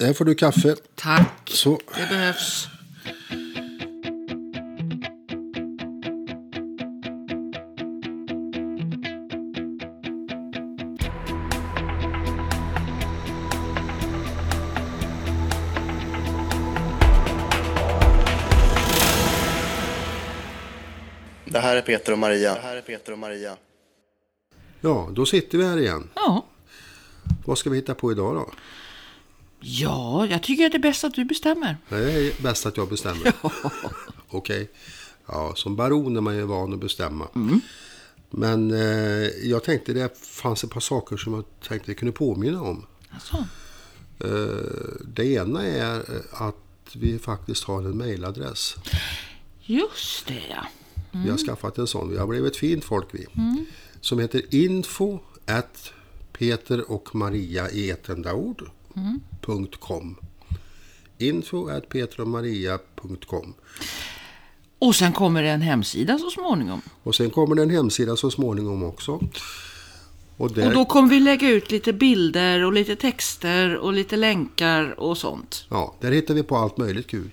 Där får du kaffe. Tack. Så. Det behövs. Det här är Peter och Maria. Det här är Peter och Maria. Ja, då sitter vi här igen. Ja. Vad ska vi hitta på idag då? Ja, jag tycker att det är bäst att du bestämmer. Det är bäst att jag bestämmer. Okej. Ja, som baron är man ju van att bestämma. Men eh, jag tänkte det fanns ett par saker som jag tänkte jag kunde påminna om. Alltså. Eh, det ena är eh, att vi faktiskt har en mejladress. Just det, ja. Vi har skaffat en sån. Vi har blivit fint folk vi. Som heter info at Peter och Maria i ett enda ord. .com. Info at Peter och sen kommer det en hemsida så småningom. Och sen kommer det en hemsida så småningom också. Och där, Och då kommer vi lägga ut lite bilder och lite texter och lite länkar och sånt. ja, där hittar vi på allt möjligt kul.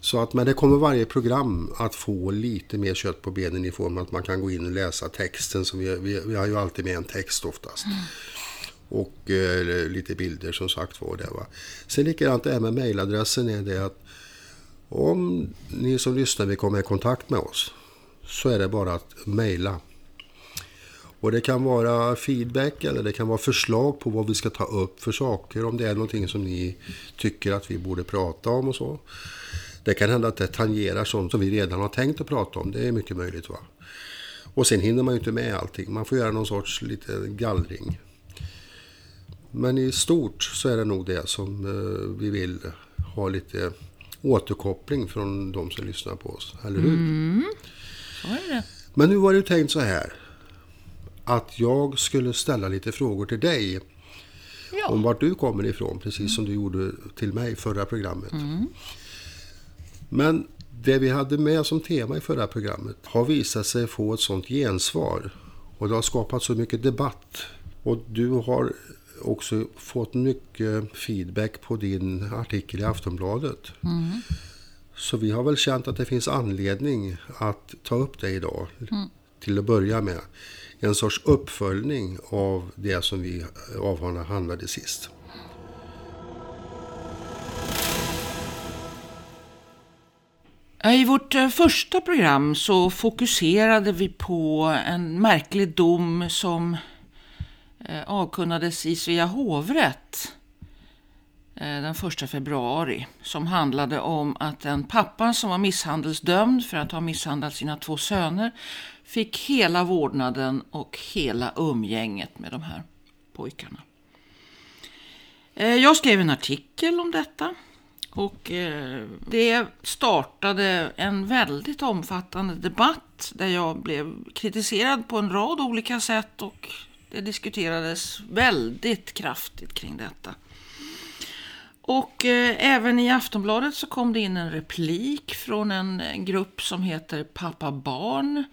Så att, men det kommer varje program att få lite mer kött på benen i form av att man kan gå in och läsa texten. Som vi, vi, vi har ju alltid med en text oftast. Och eh, lite bilder som sagt var. Där, va? Sen likadant det här med mejladressen är det att om ni som lyssnar vill komma i kontakt med oss så är det bara att mejla. Och det kan vara feedback eller det kan vara förslag på vad vi ska ta upp för saker. Om det är någonting som ni tycker att vi borde prata om och så. Det kan hända att det tangerar sånt som vi redan har tänkt att prata om. Det är mycket möjligt. va. Och sen hinner man ju inte med allting. Man får göra någon sorts liten gallring. Men i stort så är det nog det som eh, vi vill ha lite återkoppling från de som lyssnar på oss. Eller hur? Det. Men nu var det ju tänkt så här. Att jag skulle ställa lite frågor till dig. Ja. Om vart du kommer ifrån. Precis som du gjorde till mig förra programmet. Men det vi hade med som tema i förra programmet har visat sig få ett sånt gensvar. Och det har skapat så mycket debatt. Och du har också fått mycket feedback på din artikel i Aftonbladet. Så vi har väl känt att det finns anledning att ta upp det idag. Till att börja med. En sorts uppföljning av det som vi avhandlade sist. I vårt eh, första program så fokuserade vi på en märklig dom som Eh, avkunnades i Svea hovrätt eh, den 1 februari. Som handlade om att en pappa som var misshandelsdömd för att ha misshandlat sina två söner fick hela vårdnaden och hela umgänget med de här pojkarna. Eh, jag skrev en artikel om detta och det startade en väldigt omfattande debatt där jag blev kritiserad på en rad olika sätt och det diskuterades väldigt kraftigt kring detta. Och eh, även i Aftonbladet så kom det in en replik från en eh, grupp som heter Pappa Barn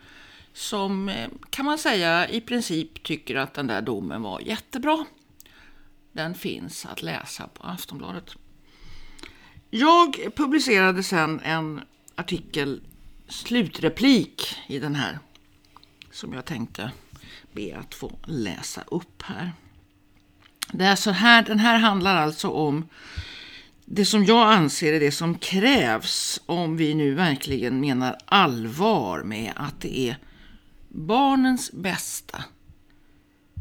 som eh, kan man säga i princip tycker att den där domen var jättebra. Den finns att läsa på Aftonbladet. Jag publicerade sen en artikel, slutreplik i den här, som jag tänkte be att få läsa upp här. Det är så här, den här handlar alltså om det som jag anser är det som krävs om vi nu verkligen menar allvar med att det är barnens bästa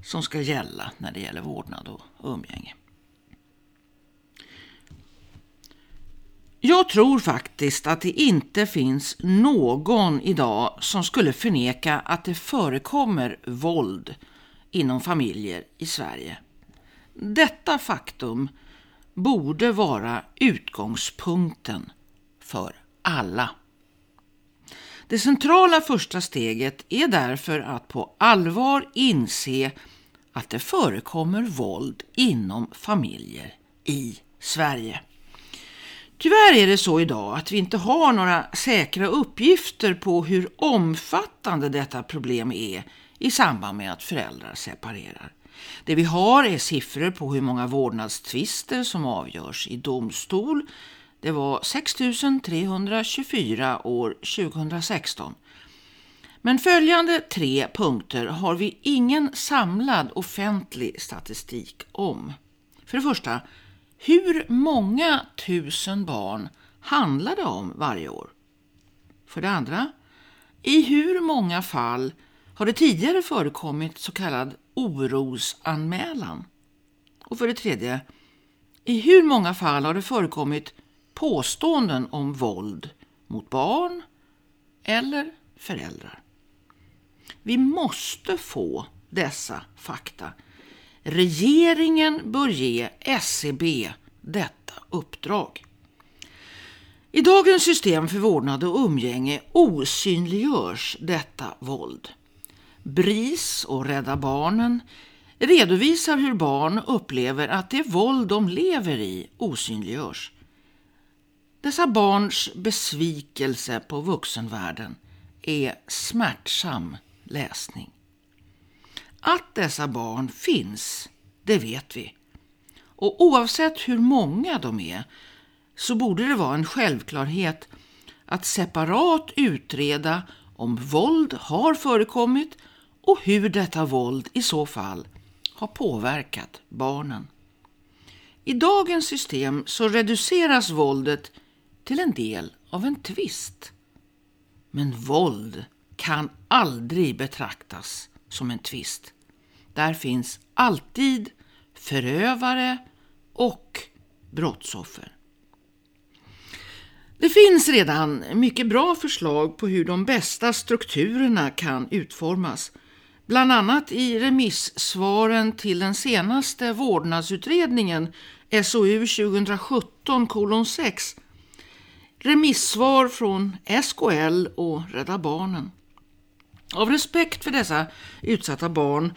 som ska gälla när det gäller vårdnad och umgänge. Jag tror faktiskt att det inte finns någon idag som skulle förneka att det förekommer våld inom familjer i Sverige. Detta faktum borde vara utgångspunkten för alla. Det centrala första steget är därför att på allvar inse att det förekommer våld inom familjer i Sverige. Tyvärr är det så idag att vi inte har några säkra uppgifter på hur omfattande detta problem är i samband med att föräldrar separerar. Det vi har är siffror på hur många vårdnadstvister som avgörs i domstol. Det var 6 324 år 2016. Men följande tre punkter har vi ingen samlad offentlig statistik om. För det första, hur många tusen barn handlar det om varje år? För det andra, i hur många fall har det tidigare förekommit så kallad orosanmälan? Och för det tredje, i hur många fall har det förekommit påståenden om våld mot barn eller föräldrar? Vi måste få dessa fakta. Regeringen bör ge SCB detta uppdrag. I dagens system för vårdnad och umgänge osynliggörs detta våld. BRIS och Rädda Barnen redovisar hur barn upplever att det våld de lever i osynliggörs. Dessa barns besvikelse på vuxenvärlden är smärtsam läsning. Att dessa barn finns, det vet vi. Och oavsett hur många de är så borde det vara en självklarhet att separat utreda om våld har förekommit och hur detta våld i så fall har påverkat barnen. I dagens system så reduceras våldet till en del av en tvist. Men våld kan aldrig betraktas som en tvist. Där finns alltid förövare och brottsoffer. Det finns redan mycket bra förslag på hur de bästa strukturerna kan utformas. Bland annat i remissvaren till den senaste vårdnadsutredningen SOU 2017-6 remissvar från SKL och Rädda Barnen. Av respekt för dessa utsatta barn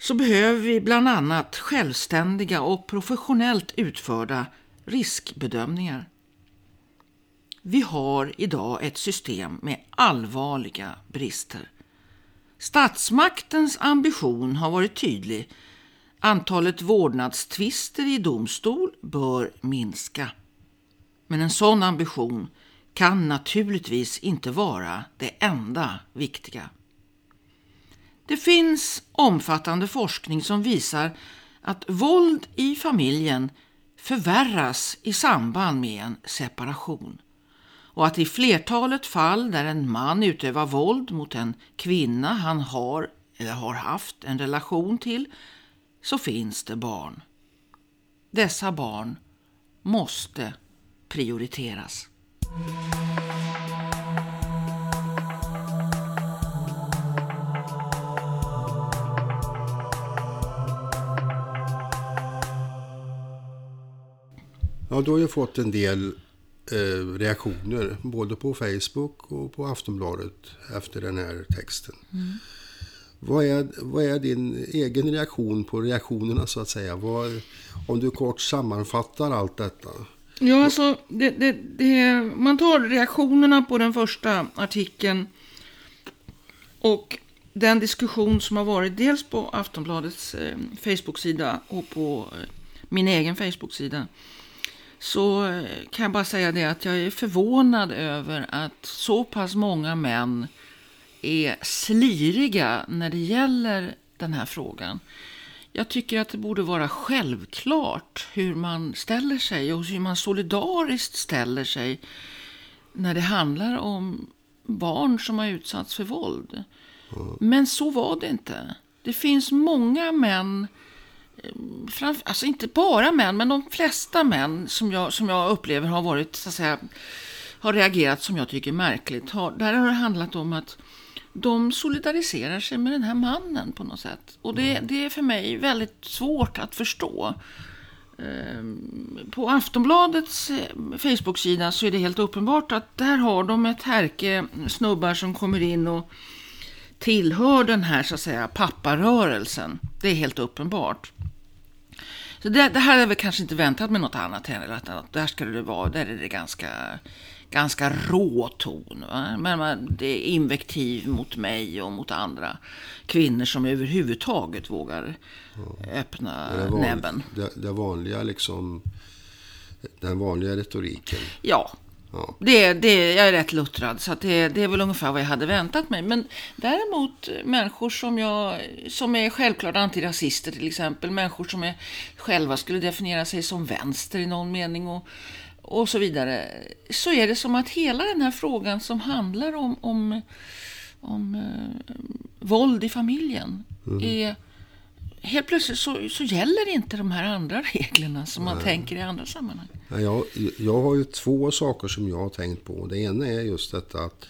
så behöver vi bland annat självständiga och professionellt utförda riskbedömningar. Vi har idag ett system med allvarliga brister. Statsmaktens ambition har varit tydlig. Antalet vårdnadstvister i domstol bör minska. Men en sån ambition kan naturligtvis inte vara det enda viktiga. Det finns omfattande forskning som visar att våld i familjen förvärras i samband med en separation och att i flertalet fall där en man utövar våld mot en kvinna han har eller har haft en relation till så finns det barn. Dessa barn måste prioriteras. Ja, du har ju fått en del eh, reaktioner både på Facebook och på Aftonbladet efter den här texten. Mm. Vad, är, vad är din egen reaktion på reaktionerna så att säga? Vad, om du kort sammanfattar allt detta. Ja, alltså, det, det, det, man tar reaktionerna på den första artikeln och den diskussion som har varit dels på Aftonbladets eh, Facebook-sida och på eh, min egen Facebook-sida så eh, kan jag bara säga det att jag är förvånad över att så pass många män är sliriga när det gäller den här frågan. Jag tycker att det borde vara självklart hur man ställer sig och hur man solidariskt ställer sig när det handlar om barn som har utsatts för våld. Men så var det inte. Det finns många män, alltså inte bara män, men de flesta män som jag, som jag upplever har varit, så att säga, har reagerat som jag tycker är märkligt. Har, där har det handlat om att de solidariserar sig med den här mannen på något sätt. Och det, mm. det är för mig väldigt svårt att förstå. Ehm, på Aftonbladets eh, Facebook-sida så är det helt uppenbart att där har de ett härke snubbar som kommer in och tillhör den här så att säga papparörelsen. Det är helt uppenbart. Så det, det här är väl kanske inte väntat med något annat heller. Att där ska det vara, där är det ganska ganska rå ton. Va? Men det är invektiv mot mig och mot andra kvinnor som överhuvudtaget vågar öppna Det, van, näbben. det, det vanliga liksom, den vanliga retoriken. Ja, Ja. det, det, jag är rätt luttrad, så det, det är väl ungefär vad jag hade väntat mig. Men däremot människor som, jag, som är självklart antirasister till exempel, människor som är, själva skulle definiera sig som vänster i någon mening och, och så vidare, så är det som att hela den här frågan som handlar om, om, om eh, våld i familjen är Helt plötsligt så, så gäller inte de här andra reglerna som man tänker i andra sammanhang. Ja, Jag, jag har ju två saker som jag har tänkt på. Det ena är just detta att,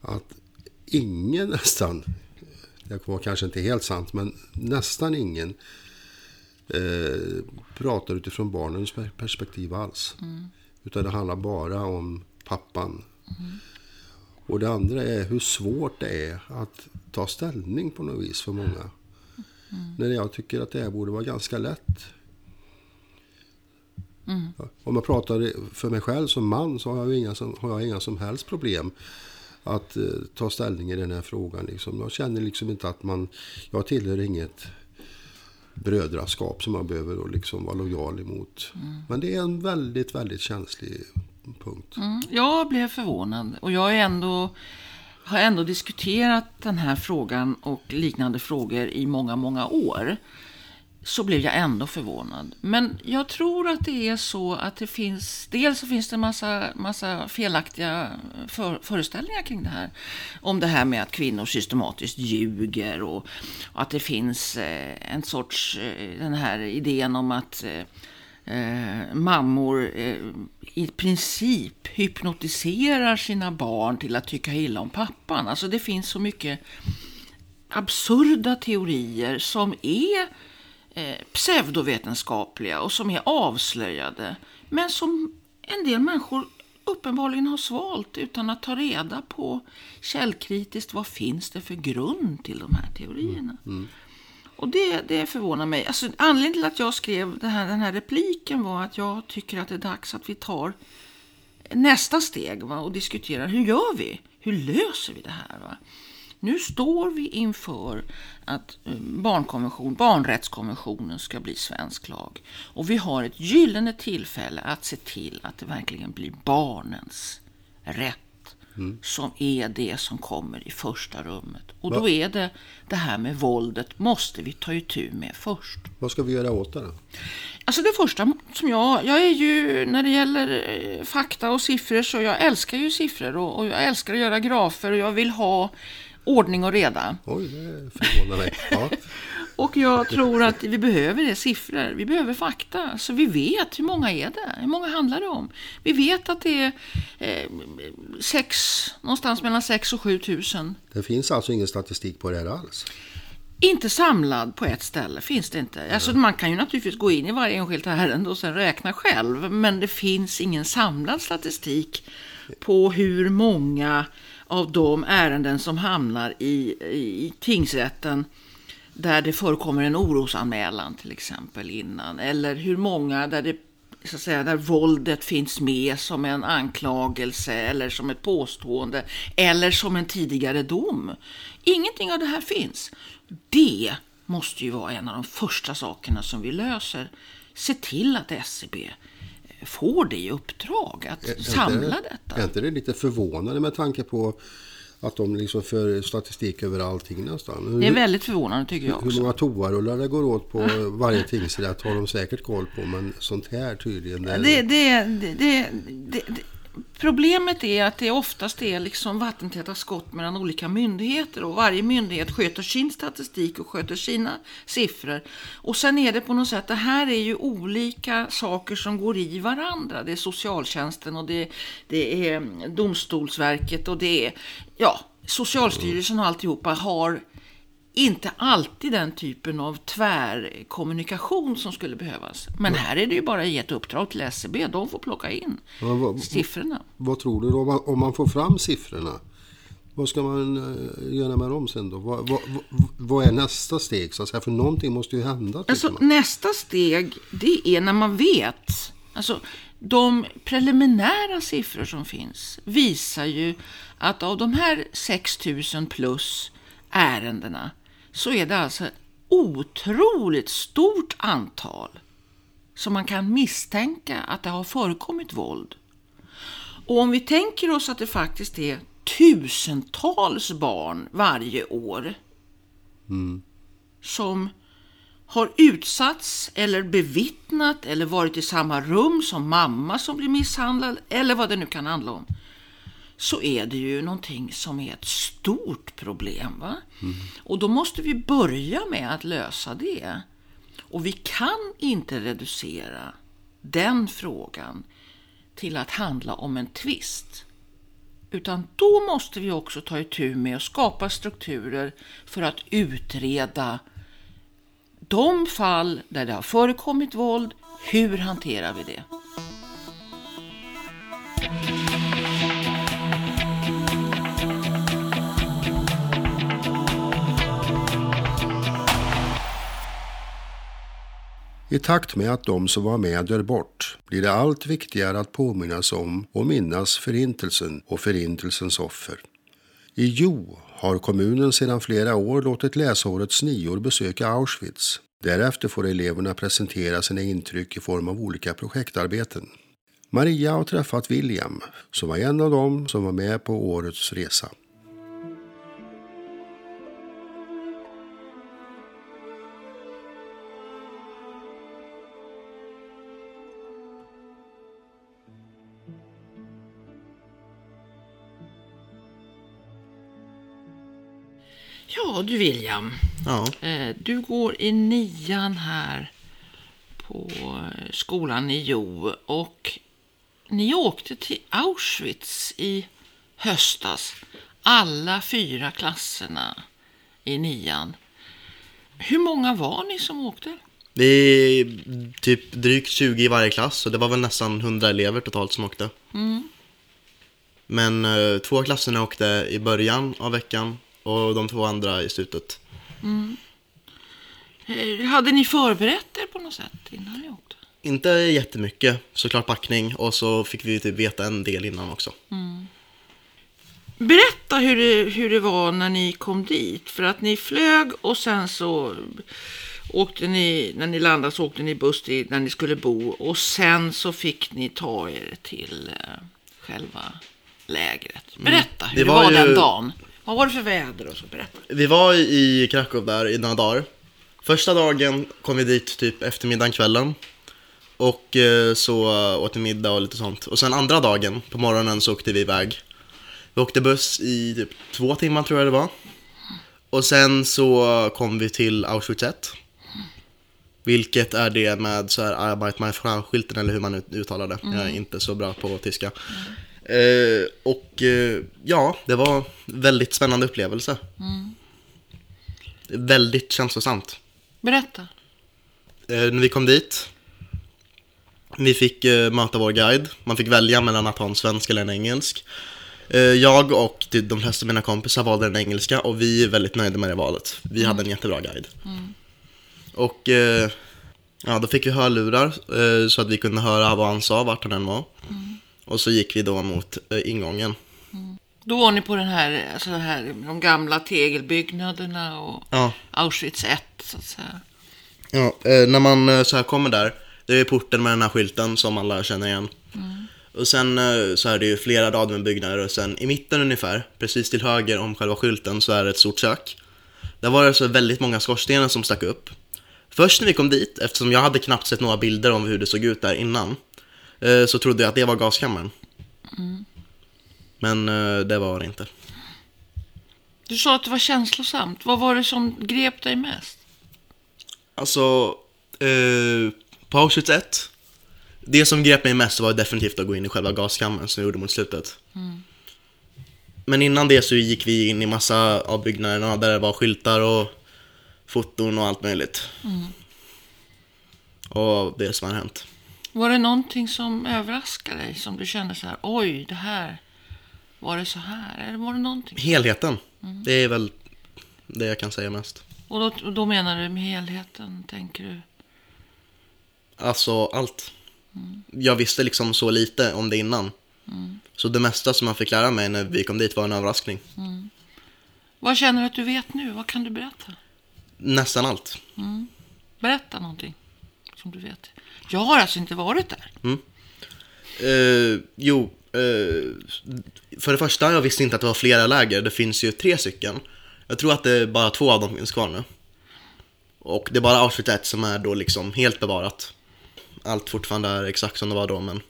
att ingen nästan, det var kanske inte helt sant, men nästan ingen eh, pratar utifrån barnens per- perspektiv alls. Utan det handlar bara om pappan. Och det andra är hur svårt det är att ta ställning på något vis för många. När jag tycker att det här borde vara ganska lätt. Om jag pratar för mig själv som man så har jag inga som, har jag inga som helst problem att eh, ta ställning i den här frågan. Liksom. Jag känner liksom inte att man... Jag tillhör inget brödraskap som man behöver liksom vara lojal emot. Men det är en väldigt, väldigt känslig punkt. Mm, jag blev förvånad och jag är ändå, har ändå diskuterat den här frågan och liknande frågor i många, många år. Så blev jag ändå förvånad. Men jag tror att det är så att det finns, dels så finns det en massa, massa felaktiga för, föreställningar kring det här. Om det här med att kvinnor systematiskt ljuger och, och att det finns eh, en sorts, eh, den här idén om att eh, eh mammor eh, i princip hypnotiserar sina barn till att tycka illa om pappan. Alltså det finns så mycket absurda teorier som är eh, pseudovetenskapliga och som är avslöjade. Men som en del människor uppenbarligen har svalt utan att ta reda på källkritiskt vad finns det för grund till de här teorierna. Mm, mm. Och det, det förvånar mig. Alltså, anledningen till att jag skrev den här, den här repliken var att jag tycker att det är dags att vi tar nästa steg va, och diskuterar hur gör vi? Hur löser vi det här? Va? Nu står vi inför att eh, barnkonvention, barnrättskonventionen ska bli svensk lag. Och vi har ett gyllene tillfälle att se till att det verkligen blir barnens rätt som är det som kommer i första rummet. Och då Va? är det det här med våldet måste vi ta itu med först. Vad ska vi göra åt det då? Alltså det första som jag, jag är ju när det gäller eh, fakta och siffror så jag älskar ju siffror och, och jag älskar att göra grafer och jag vill ha ordning och reda. Oj, det förvånar mig. Ja. Och jag tror att vi behöver det, siffror. Vi behöver fakta. Så vi vet hur många är det? Hur många handlar det om? Vi vet att det är eh, sex, någonstans mellan 6 och 7 tusen. Det finns alltså ingen statistik på det här alls. Inte samlad på ett ställe, finns det inte. Alltså, man kan ju naturligtvis gå in i varje enskilt ärende och sen räkna själv. Men det finns ingen samlad statistik på hur många av de ärenden som hamnar i, i, i tingsrätten där det förekommer en orosanmälan till exempel innan. Eller hur många där det så att säga, där våldet finns med som en anklagelse eller som ett påstående eller som en tidigare dom. Ingenting av det här finns. Det måste ju vara en av de första sakerna som vi löser. Se till att SCB får det i uppdrag att Är- samla inte, detta. Är inte det lite förvånande med tanke på att de liksom för statistik över allting nästan? Det är väldigt förvånande tycker jag Hur också. många toarullar det går åt på varje tingsrätt har de säkert koll på. Men sånt här tydligen. Det, det, det, det, problemet är att det oftast är liksom vattentäta skott mellan olika myndigheter och varje myndighet sköter sin statistik och sköter sina siffror. Och sen är det på något sätt, det här är ju olika saker som går i varandra. Det är socialtjänsten och det, det är Domstolsverket och det är, ja, Socialstyrelsen och alltihopa har inte alltid den typen av tvärkommunikation som skulle behövas. Men här är det ju bara att ge ett uppdrag till SCB. De får plocka in Ja, vad- siffrorna. Vad tror du då, om man, om man får fram siffrorna? Vad ska man eh, göra med dem sen då? Vad, vad, vad- är nästa steg? Så att säga? För någonting måste ju hända. Alltså, nästa steg, det är när man vet. Alltså, de preliminära siffror som finns visar ju att av de här 6000 plus ärendena så är det alltså ett otroligt stort antal som man kan misstänka att det har förekommit våld. Och om vi tänker oss att det faktiskt är tusentals barn varje år som har utsatts eller bevittnat eller varit i samma rum som mamma som blir misshandlad eller vad det nu kan handla om så är det ju någonting som är ett stort problem. Va? Och då måste vi börja med att lösa det. Och vi kan inte reducera den frågan till att handla om en tvist. Utan då måste vi också ta itu med att skapa strukturer för att utreda de fall där det har förekommit våld. Hur hanterar vi det? I takt med att de som var med dör bort blir det allt viktigare att påminnas om och minnas Förintelsen och Förintelsens offer. I Jo har kommunen sedan flera år låtit läsårets nior besöka Auschwitz. Därefter får eleverna presentera sina intryck i form av olika projektarbeten. Maria har träffat William, som var en av dem som var med på årets resa. Ja du William, Ja. eh, du går i nian här på eh, skolan i Jo och ni åkte till Auschwitz i höstas. Alla fyra klasserna i nian. Hur många var ni som åkte? Det är typ drygt 20 i varje klass, så det var väl nästan 100 elever totalt som åkte. Men eh, två klasserna åkte i början av veckan och de två andra i slutet. Eh, Hade ni förberett er på något sätt innan ni åkte? Inte jättemycket, såklart packning och så fick vi typ veta en del innan också. Berätta hur det, hur det var när ni kom dit. För att ni flög och sen så åkte ni, när ni landade så åkte ni buss till där ni skulle bo. Och sen så fick ni ta er till eh, själva lägret. Berätta hur Det det var var, den ju- dagen. Vad var det för väder och så? Berätta. Vi var i Krakow där i några dagar. Första dagen kom vi dit typ eftermiddagen, kvällen. Och eh, så åt vi middag och lite sånt. Och sen andra dagen på morgonen så åkte vi iväg. Vi åkte buss i typ två timmar tror jag det var. Och sen så kom vi till Auschwitz 1. Vilket är det med så här Arbeit-Frau-skylten eller hur man ut- uttalar det. Jag är inte så bra på tyska. Eh, och eh, ja, det var väldigt spännande upplevelse. Väldigt känslosamt. Berätta. Eh, när vi kom dit, vi fick eh, möta vår guide. Man fick välja mellan att ha en svensk eller en engelsk. Eh, jag och de flesta av mina kompisar valde den engelska och vi är väldigt nöjda med det valet. Vi hade en jättebra guide. Och eh, ja, då fick vi hörlurar så att vi kunde höra vad han sa, vart han än var. Och så gick vi då mot eh, ingången. Då var ni på den här, alltså det här, de gamla tegelbyggnaderna och Ja. Auschwitz 1 så att säga. Ja, eh, när man eh, så här kommer där, det är porten med den här skylten som alla känner igen. Och sen så är det ju flera rader med byggnader och sen i mitten ungefär, precis till höger om själva skylten så är det ett stort kök. Där var det så väldigt många skorstenar som stack upp. Först när vi kom dit, eftersom jag hade knappt sett några bilder om hur det såg ut där innan, så trodde jag att det var gaskammaren. Men eh, det var det inte. Du sa att det var känslosamt. Vad var det som grep dig mest? Alltså, eh, på Auschwitz 1, det som grep mig mest var definitivt att gå in i själva gaskammaren som vi gjorde mot slutet. Men innan det så gick vi in i massa av byggnaderna där det var skyltar och foton och allt möjligt. Och det som har hänt. Var det någonting som överraskade dig? Som du kände så här, oj, det här, var det så här? Eller var det någonting? Helheten, det är väl det jag kan säga mest. Och då, då menar du med helheten, tänker du? Alltså allt. jag visste liksom så lite om det innan. Så det mesta som man fick lära mig när vi kom dit var en överraskning. Vad känner du att du vet nu? Vad kan du berätta? Nästan allt. Berätta någonting som du vet. Jag har alltså inte varit där. Eh, jo, eh, för det första, jag visste inte att det var flera läger. Det finns ju tre stycken. Jag tror att det är bara två av dem finns kvar nu. Och det är bara Auschwitz 1 som är då liksom helt bevarat. Allt fortfarande är exakt som det var då, men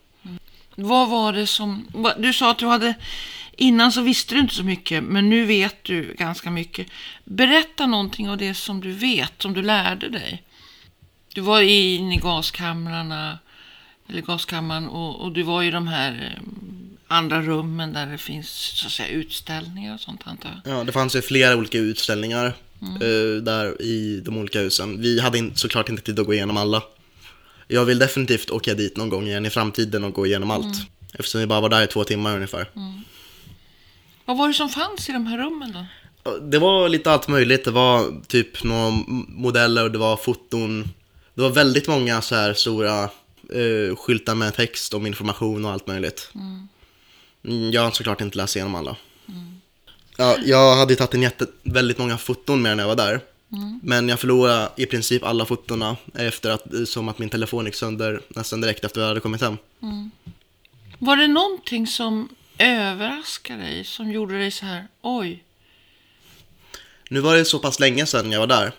Vad var det som... Du sa att du hade... Innan så visste du inte så mycket, men nu vet du ganska mycket. Berätta någonting av det som du vet, som du lärde dig. Du var inne i gaskamrarna, eller gaskammaren, och, och du var i de här eh, andra rummen där det finns så att säga utställningar och sånt antar jag. ja, det fanns ju flera olika utställningar eh, där i de olika husen. Vi hade in, såklart inte tid att gå igenom alla. Jag vill definitivt åka dit någon gång igen i framtiden och gå igenom allt. Eftersom vi bara var där i två timmar ungefär. Vad var det som fanns i de här rummen då? Det var lite allt möjligt. Det var typ några modeller och det var foton. Det var väldigt många så här stora eh, skyltar med text om information och allt möjligt. Mm, Jag har såklart inte läst igenom alla. Ja, jag hade tagit en jätte, väldigt många foton med när jag var där. Men jag förlorade i princip alla fotona efter att, som att min telefon gick sönder nästan direkt efter att jag hade kommit hem. Var det någonting som överraskade dig, som gjorde dig så här, oj, Nu var det så pass länge sedan jag var där.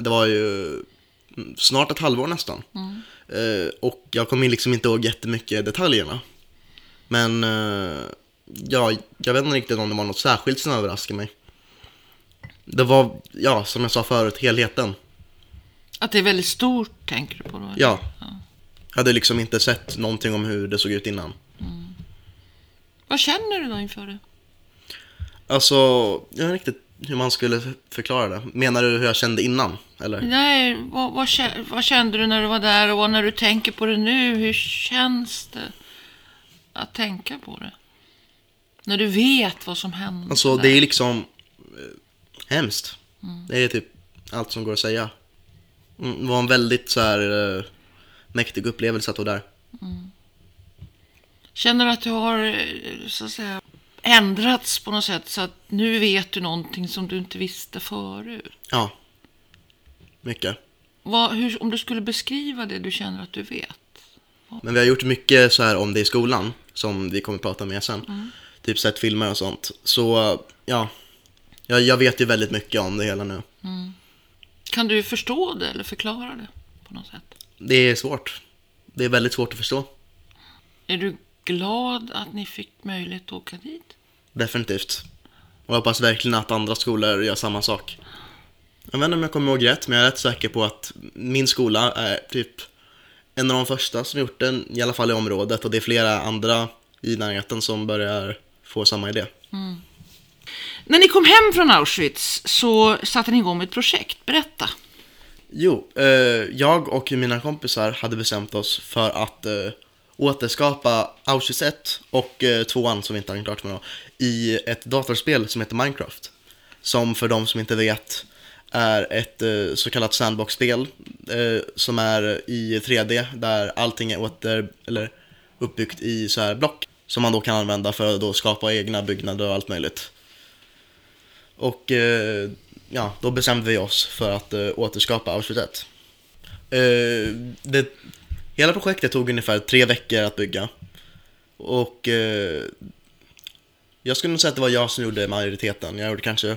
Det var ju mm, snart ett halvår nästan. Eh, och jag kommer liksom inte ihåg jättemycket detaljerna. Men eh, ja, jag vet inte riktigt om det var något särskilt som överraskade mig. Det var, ja, som jag sa förut, helheten. att det är väldigt stort, tänker du på då? eller? Ja. Jag hade liksom inte sett någonting om hur det såg ut innan. Vad känner du då inför det? Alltså, jag inte riktigt hur man skulle förklara det. Menar du hur jag kände innan? Eller? Nej, vad, vad, vad kände du när du var där och när du tänker på det nu? Hur känns det att tänka på det? När du vet vad som hände. Alltså där. det är liksom eh, hemskt. Det är typ allt som går att säga. Mm, Det var en väldigt så här eh, mäktig upplevelse att vara där. Känner du att du har eh, så att säga, ändrats på något sätt så att nu vet du någonting som du inte visste förut? Ja. Mycket. Vad, hur, om du skulle beskriva det du känner att du vet? Men vi har gjort mycket så här om det i skolan. Som vi kommer prata med sen. Typ sett filmer och sånt. Så ja. Jag, jag vet ju väldigt mycket om det hela nu. Kan du förstå det eller förklara det på något sätt? Det är svårt. Det är väldigt svårt att förstå. Är du glad att ni fick möjlighet att åka dit? Definitivt. Och jag hoppas verkligen att andra skolor gör samma sak. Jag vet inte om jag kommer ihåg rätt, men jag är rätt säker på att min skola är typ en av de första som gjort den, i alla fall i området. Och det är flera andra i närheten som börjar få samma idé. När ni kom hem från Auschwitz så satte ni igång med ett projekt. Berätta. Jo, eh, jag och mina kompisar hade bestämt oss för att eh, återskapa Auschwitz 1 och eh, 2 som vi inte har klart med då, i ett datorspel som heter Minecraft. Som för de som inte vet är ett eh, så kallat sandbox-spel eh, som är i 3D där allting är åter, eller uppbyggt i så här block som man då kan använda för att då skapa egna byggnader och allt möjligt. Och eh, ja, då bestämde vi oss för att eh, återskapa Auschwitz 1. Eh, det, hela projektet tog ungefär tre veckor att bygga. Och eh, jag skulle nog säga att det var jag som gjorde majoriteten. Jag gjorde kanske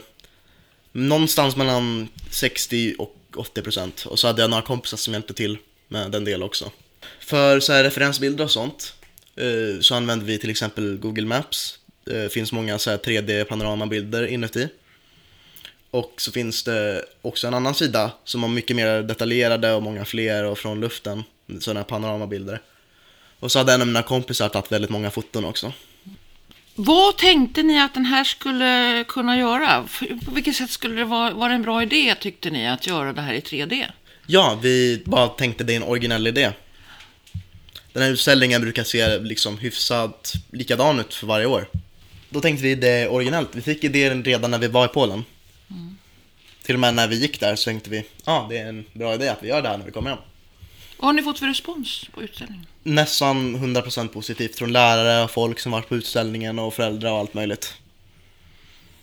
någonstans mellan 60 och 80 procent. Och så hade jag några kompisar som hjälpte till med den delen också. För så här referensbilder och sånt eh, så använder vi till exempel Google Maps. Det finns många så här 3D-panoramabilder inuti. Och så finns det också en annan sida som har mycket mer detaljerade och många fler och från luften. Sådana panoramabilder. Och så hade en av mina kompisar tagit väldigt många foton också. Vad tänkte ni att den här skulle kunna göra? På vilket sätt skulle det vara, vara en bra idé, tyckte ni, att göra det här i 3D? Ja, vi bara tänkte det är en originell idé. Den här utställningen brukar se liksom hyfsat likadan ut för varje år. Då tänkte vi det är originellt. Vi fick idén redan när vi var i Polen. Till och med när vi gick där så tänkte vi, ja ah, det är en bra idé att vi gör det här när vi kommer hem. Vad har ni fått för respons på utställningen? nästan 100% positivt från lärare och folk som varit på utställningen och föräldrar och allt möjligt.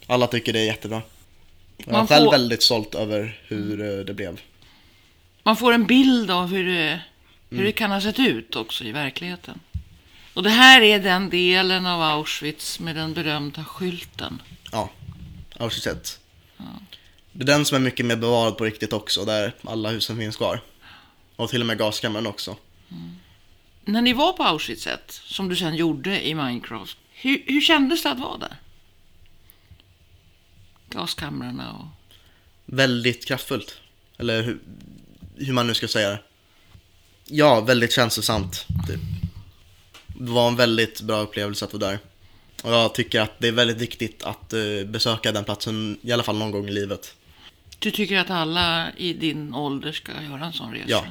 Alla tycker det är jättebra. Jag är Man själv får- väldigt stolt över hur eh, det blev. Man får en bild av hur det, hur Mm. det kan ha sett ut också i verkligheten. Och det här är den delen av Auschwitz med den berömda skylten. Ja, Auschwitz 1. Det är den som är mycket mer bevarad på riktigt också, där alla husen finns kvar. Och till och med gaskammaren också. När ni var på Auschwitz 1, som du sen gjorde i Minecraft, hur, hur kändes det att vara där? Gaskamrarna och... Väldigt kraftfullt. Eller hur, hur man nu ska säga det. Ja, väldigt känslosamt. Typ. Det var en väldigt bra upplevelse att vara där. Och jag tycker att det är väldigt viktigt att eh, besöka den platsen, i alla fall någon gång i livet. Du tycker att alla i din ålder ska göra en sån resa? Ja.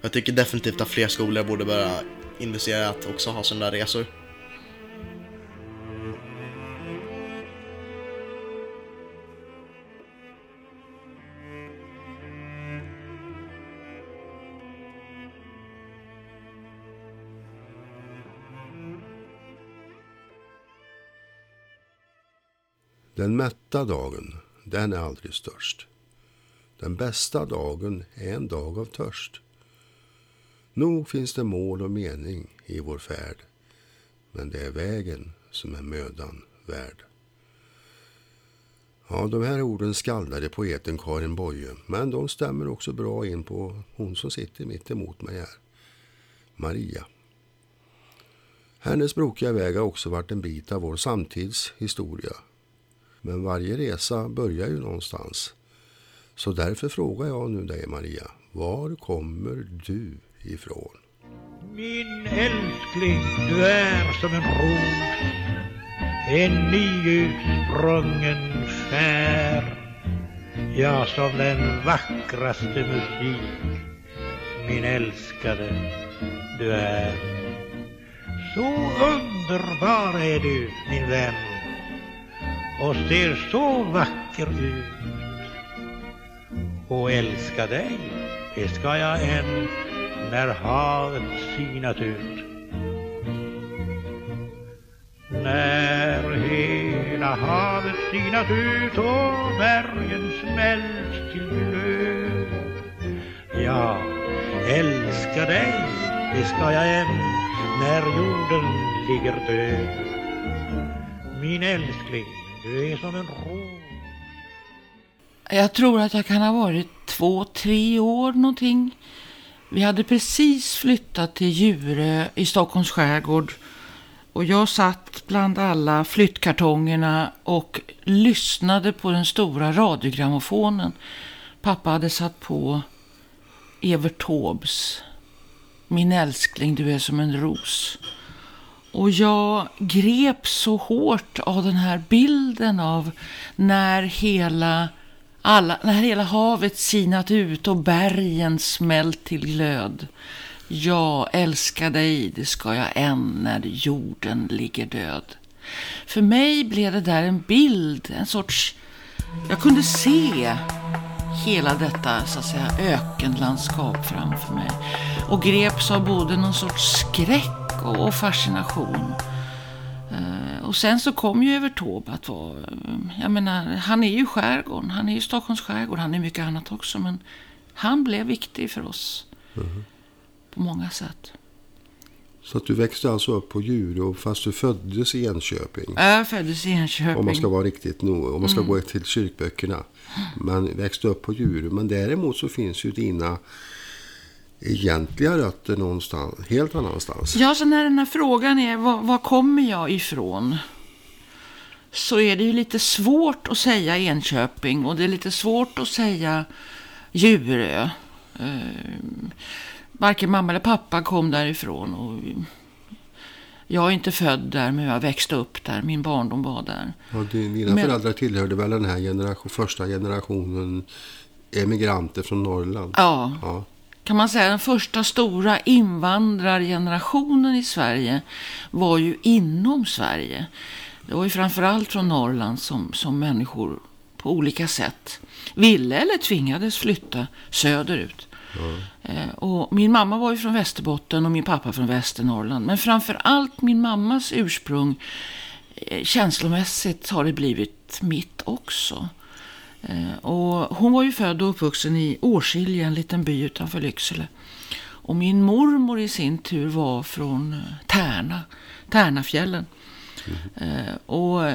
Jag tycker definitivt att fler skolor borde börja investera i att också ha sådana där resor. Den mätta dagen, den är aldrig störst. Den bästa dagen är en dag av törst. Nog finns det mål och mening i vår färd, men det är vägen som är mödan värd. Ja, de här orden skaldade poeten Karin Boye, men de stämmer också bra in på hon som sitter mitt emot mig här, Maria. Hennes brokiga väg har också varit en bit av vår samtids historia. Men varje resa börjar ju någonstans. Så därför frågar jag nu dig Maria, var kommer du ifrån? Min älskling, du är som en ros En nyutsprungen skär. Ja, som den vackraste musik Min älskade, du är. Så underbar är du, min vän Och ser så vacker ut. Och älska dig, det ska jag än när havet sinat ut. När hela havet sinat ut och bergen smält till glöd. Ja, älska dig, det ska jag än när jorden ligger död. Min älskling, du är som en ros Jag tror att jag kan ha varit två, tre år någonting. Vi hade precis flyttat till Djurö i Stockholms skärgård. Och jag satt bland alla flyttkartongerna och lyssnade på den stora radiogrammofonen. Pappa hade satt på Evert Taubes Min älskling, du är som en ros. Och jag greps så hårt av den här bilden av när hela, alla, när hela havet sinat ut och bergen smält till glöd. Jag älskar dig, det ska jag än när jorden ligger död. För mig blev det där en bild, en sorts... Jag kunde se hela detta så att säga, ökenlandskap framför mig. Och greps av både någon sorts skräck och, och fascination. Och sen så kom ju Evert att vara, jag menar, han är ju skärgården, han är ju Stockholms skärgård, han är mycket annat också, men han blev viktig för oss. På många sätt. Så att du växte alltså upp på Djurö fast du föddes i Enköping. Jag föddes i Enköping. Om man ska vara riktigt nog, om man ska gå till kyrkböckerna. Man växte upp på Djurö. Men däremot så finns ju dina egentliga rötter någonstans, helt annanstans. Ja, så när den här frågan är var, var kommer jag ifrån? Så är det ju lite svårt att säga Enköping och det är lite svårt att säga Djurö. Eh, varken mamma eller pappa kom därifrån. Och jag är inte född där men jag växte upp där. Min barndom var där. Ja, di- dina Men- föräldrar tillhörde väl den här generation, första generationen emigranter från Norrland? Ja, Ja. Kan man säga den första stora invandrargenerationen i Sverige var ju inom Sverige. Det var ju framförallt från Norrland som, som människor på olika sätt ville eller tvingades flytta söderut. Eh, Och min mamma var ju från Västerbotten och min pappa från Västernorrland. Men framför allt min mammas ursprung eh, känslomässigt har det blivit mitt också. Eh, och hon var ju född och uppvuxen i Årskilje, en liten by utanför Lycksele. Och min mormor i sin tur var från eh, Tärna, Tärnafjällen. Mm. och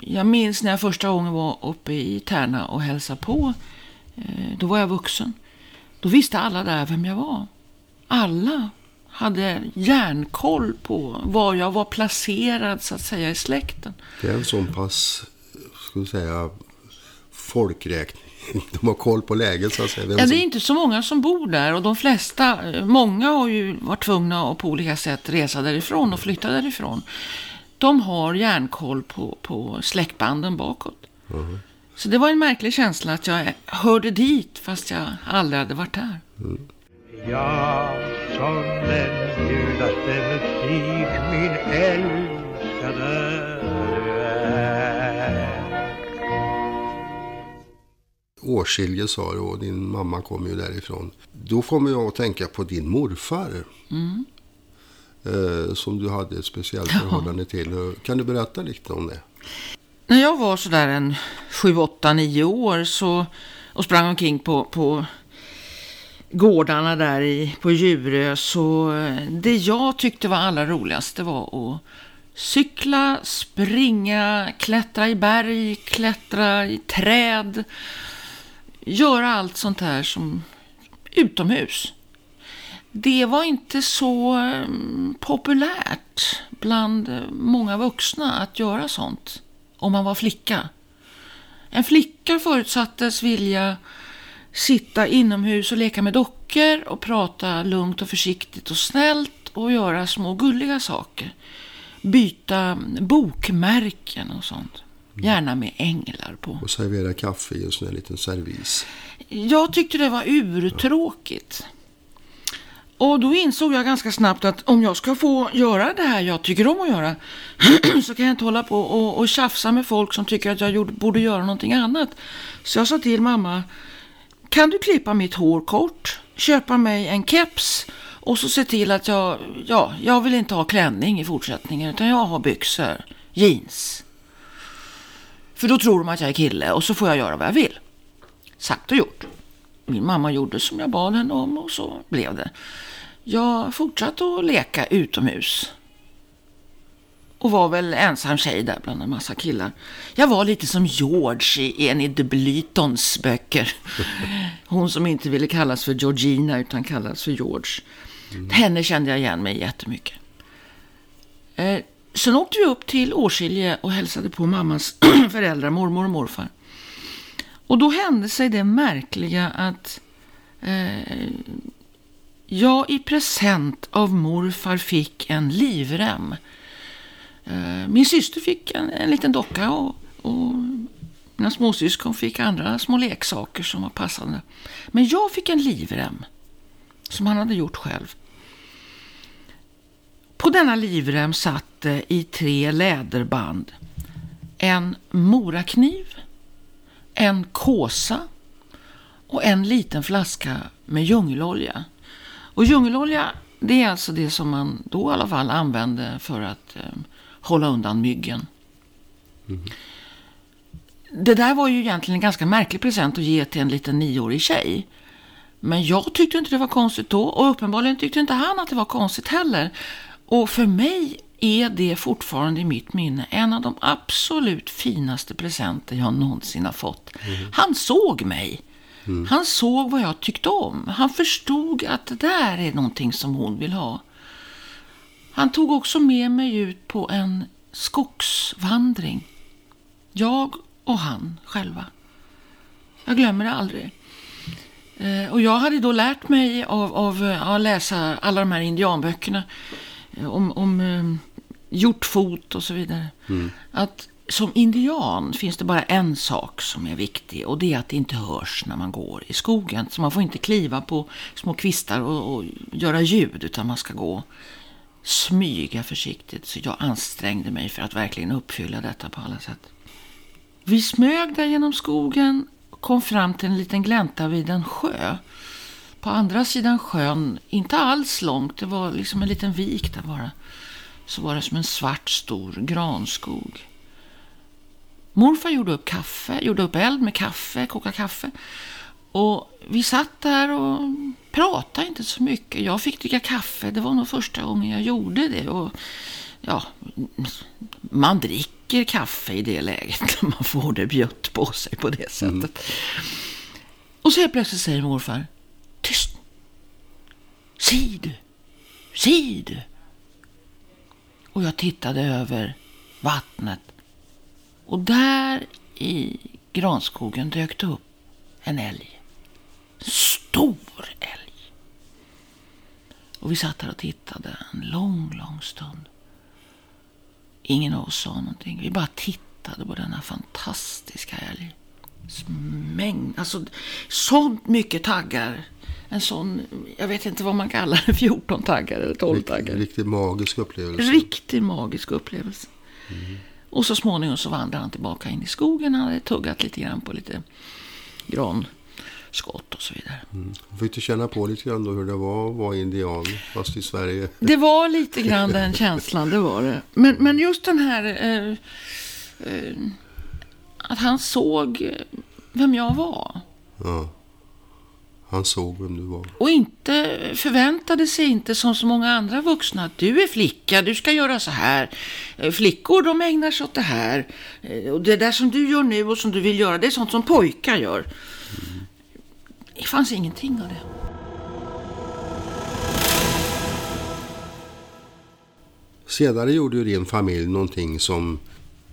jag minns när jag första gången var uppe i Tärna och hälsade på. Då var jag vuxen. Då visste alla där vem jag var. Alla hade järnkoll på var jag var placerad så att säga i släkten. Det är en sån pass, skulle säga, folkräkning. De har koll på läget så att säga. Vem Ja, det som- är inte så många som bor där och de flesta, många har ju varit tvungna att på olika sätt resa därifrån och flytta därifrån. De har järnkoll på, på släktbanden bakåt. Så det var en märklig känsla att jag hörde dit fast jag aldrig hade varit där. Ja, som den ljudaste musik min älskade Årskilje sa du och din mamma kom ju därifrån. Då kommer jag att tänka på din morfar. Eh, som du hade ett speciellt förhållande till. Kan du berätta lite om det? När jag var sådär en 7, 8, 9 år så, och sprang omkring på, på gårdarna där i, på Djurö så eh, det jag tyckte var allra roligast det var att cykla, springa, klättra i berg, klättra i träd. Göra allt sånt här som utomhus. Det var inte så mm, populärt bland många vuxna att göra sånt om man var flicka. En flicka förutsattes vilja sitta inomhus och leka med dockor och prata lugnt och försiktigt och snällt och göra små gulliga saker. Byta bokmärken och sånt. Gärna med änglar på. Och servera kaffe i en sån här liten servis. Jag tyckte det var urtråkigt. Och då insåg jag ganska snabbt att om jag ska få göra det här jag tycker om att göra så kan jag inte hålla på och, och tjafsa med folk som tycker att jag gjorde, borde göra någonting annat. Så jag sa till mamma, kan du klippa mitt hår kort, köpa mig en keps och så se till att jag, ja, jag vill inte ha klänning i fortsättningen utan jag har byxor, jeans. För då tror de att jag är kille och så får jag göra vad jag vill. Sagt och gjort. Min mamma gjorde som jag bad henne om och så blev det. Jag fortsatte att leka utomhus. Och var väl ensam tjej där bland en massa killar. Jag var lite som George i en de Blytons böcker. Hon som inte ville kallas för Georgina utan kallas för George. Henne kände jag igen mig jättemycket. Eh, sen åkte vi upp till Åskilje och hälsade på mammas föräldrar, mormor och morfar. Och då hände sig det märkliga att eh, jag i present av morfar fick en livrem. Eh, min syster fick en, en liten docka och, och mina småsyskon fick andra små leksaker som var passande. Men jag fick en livrem som han hade gjort själv. På denna livrem satt det i tre läderband en morakniv, en kåsa och en liten flaska med djungelolja. Och djungelolja, det är alltså det som man då i alla fall använde för att eh, hålla undan myggen. Det där var ju egentligen en ganska märklig present att ge till en liten nioårig tjej. Men jag tyckte inte det var konstigt då och uppenbarligen tyckte inte han att det var konstigt heller. Och för mig är det fortfarande i mitt minne en av de absolut finaste presenter jag någonsin har fått. Han såg mig. Han såg vad jag tyckte om. Han förstod att det där är någonting som hon vill ha. Han tog också med mig ut på en skogsvandring. Jag och han själva. Jag glömmer det aldrig. Eh, Och jag hade då lärt mig av, av eh, att läsa alla de här indianböckerna om, om eh, hjortfot och så vidare. Att som indian finns det bara en sak som är viktig och det är att det inte hörs när man går i skogen. Så man får inte kliva på små kvistar och, och göra ljud utan man ska gå smyga försiktigt. Så jag ansträngde mig för att verkligen uppfylla detta på alla sätt. Vi smög där genom skogen och kom fram till en liten glänta vid en sjö. På andra sidan sjön, inte alls långt, det var liksom en liten vik där bara, så var det som en svart stor granskog. Morfar gjorde upp kaffe, gjorde upp eld med kaffe, kokade kaffe. Och vi satt där och pratade inte så mycket. Jag fick dricka kaffe, det var nog första gången jag gjorde det. Och ja, man dricker kaffe i det läget när man får det bjött på sig på det sättet. Mm. Och så helt plötsligt säger morfar, tyst! Säg du! Säg du! Och jag tittade över vattnet. Och där i granskogen dök det upp en älg. En Stor älg. Och vi satt där och tittade en lång, lång stund. Ingen av oss sa någonting. Vi bara tittade på denna fantastiska älg. Mängd, alltså sånt mycket taggar. En sån, jag vet inte vad man kallar det, 14 taggar eller 12 taggar. En riktigt magisk upplevelse. Riktigt magisk upplevelse. Mm. Och så småningom så vandrade han tillbaka in i skogen. Han hade tuggat lite grann på lite granskott och så vidare. Mm. Fick du känna på lite grann då hur det var att vara indian fast i Sverige? Det var lite grann den känslan, det var det. Men, men just den här eh, eh, att han såg vem jag var. Ja. Han såg vem du var. Och inte förväntade sig inte som så många andra vuxna att du är flicka, du ska göra så här. Eh, flickor de ägnar sig åt det här. Eh, och det där som du gör nu och som du vill göra, det är sånt som pojkar gör. Mm. Det fanns ingenting av det. Senare gjorde ju din familj någonting som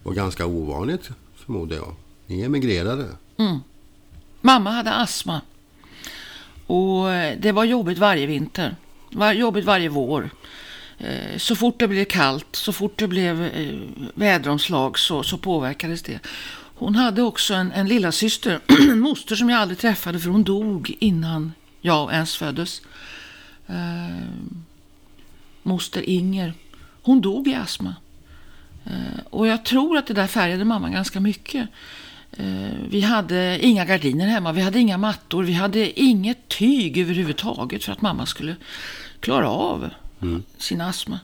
var ganska ovanligt, förmodar jag. Ni emigrerade. Mm. Mamma hade astma. Och eh, det var jobbigt varje vinter. Var, jobbigt varje vår. Eh, så fort det blev kallt, så fort det blev eh, väderomslag så, så påverkades det. Hon hade också en, en lilla syster, en moster som jag aldrig träffade för hon dog innan jag ens föddes. Eh, moster Inger. Hon dog i astma. Eh, och jag tror att det där färgade mamma ganska mycket. Eh, vi hade inga gardiner hemma, vi hade inga mattor, vi hade inget tyg överhuvudtaget för att mamma skulle klara av mm. sin astma.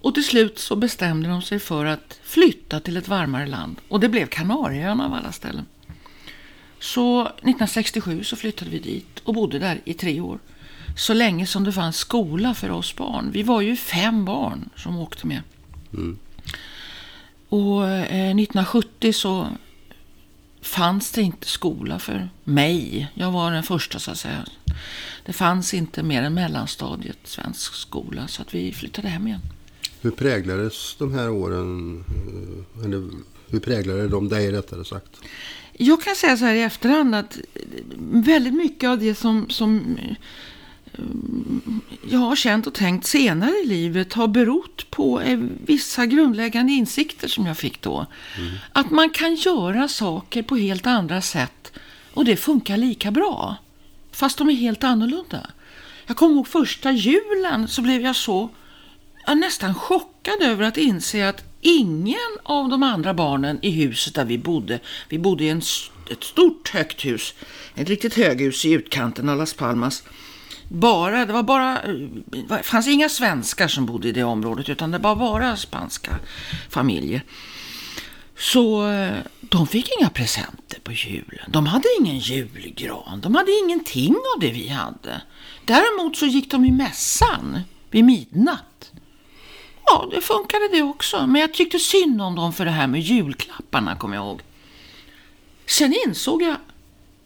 Och till slut så bestämde de sig för att flytta till ett varmare land. Och det blev Kanarieöarna av alla ställen. Så 1967 så flyttade vi dit och bodde där i tre år. Så länge som det fanns skola för oss barn. Vi var ju fem barn som åkte med. Mm. Och eh, 1970 så fanns det inte skola för mig. Jag var den första så att säga. Det fanns inte mer än mellanstadiet svensk skola så att vi flyttade hem igen. Hur präglades de här åren, eh, eller hur präglade de dig rättare sagt? Jag kan säga så här i efterhand att väldigt mycket av det som, som jag har känt och tänkt senare i livet har berott på eh, vissa grundläggande insikter som jag fick då. Mm. Att man kan göra saker på helt andra sätt och det funkar lika bra. Fast de är helt annorlunda. Jag kommer ihåg första julen så blev jag så jag nästan chockad över att inse att ingen av de andra barnen i huset där vi bodde, vi bodde i en, ett stort högt hus, ett riktigt höghus i utkanten av Las Palmas, bara, det var bara, eh, det fanns inga svenskar som bodde i det området utan det var bara spanska familjer. Så eh, de fick inga presenter på julen. De hade ingen julgran. De hade ingenting av det vi hade. Däremot så gick de i mässan vid midnatt. Ja, det funkade det också. Men jag tyckte synd om dem för det här med julklapparna, kommer jag ihåg. Sen insåg jag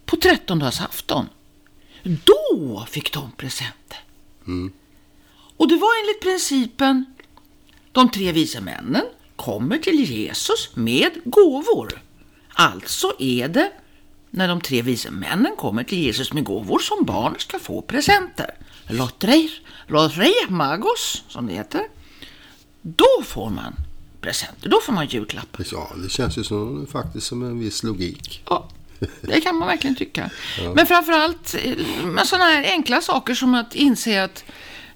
på trettondagsafton då fick de presenter. Mm. Och det var enligt principen de tre vise männen kommer till Jesus med gåvor. Alltså är det när de tre vise männen kommer till Jesus med gåvor som barn ska få presenter. Los Reyes Magos, som det heter. Då får man presenter, då får man julklappar. Ja, det känns ju som, faktiskt som en viss logik. Ja, det kan man verkligen tycka. Ja. Men framförallt eh, med sådana här enkla saker som att inse att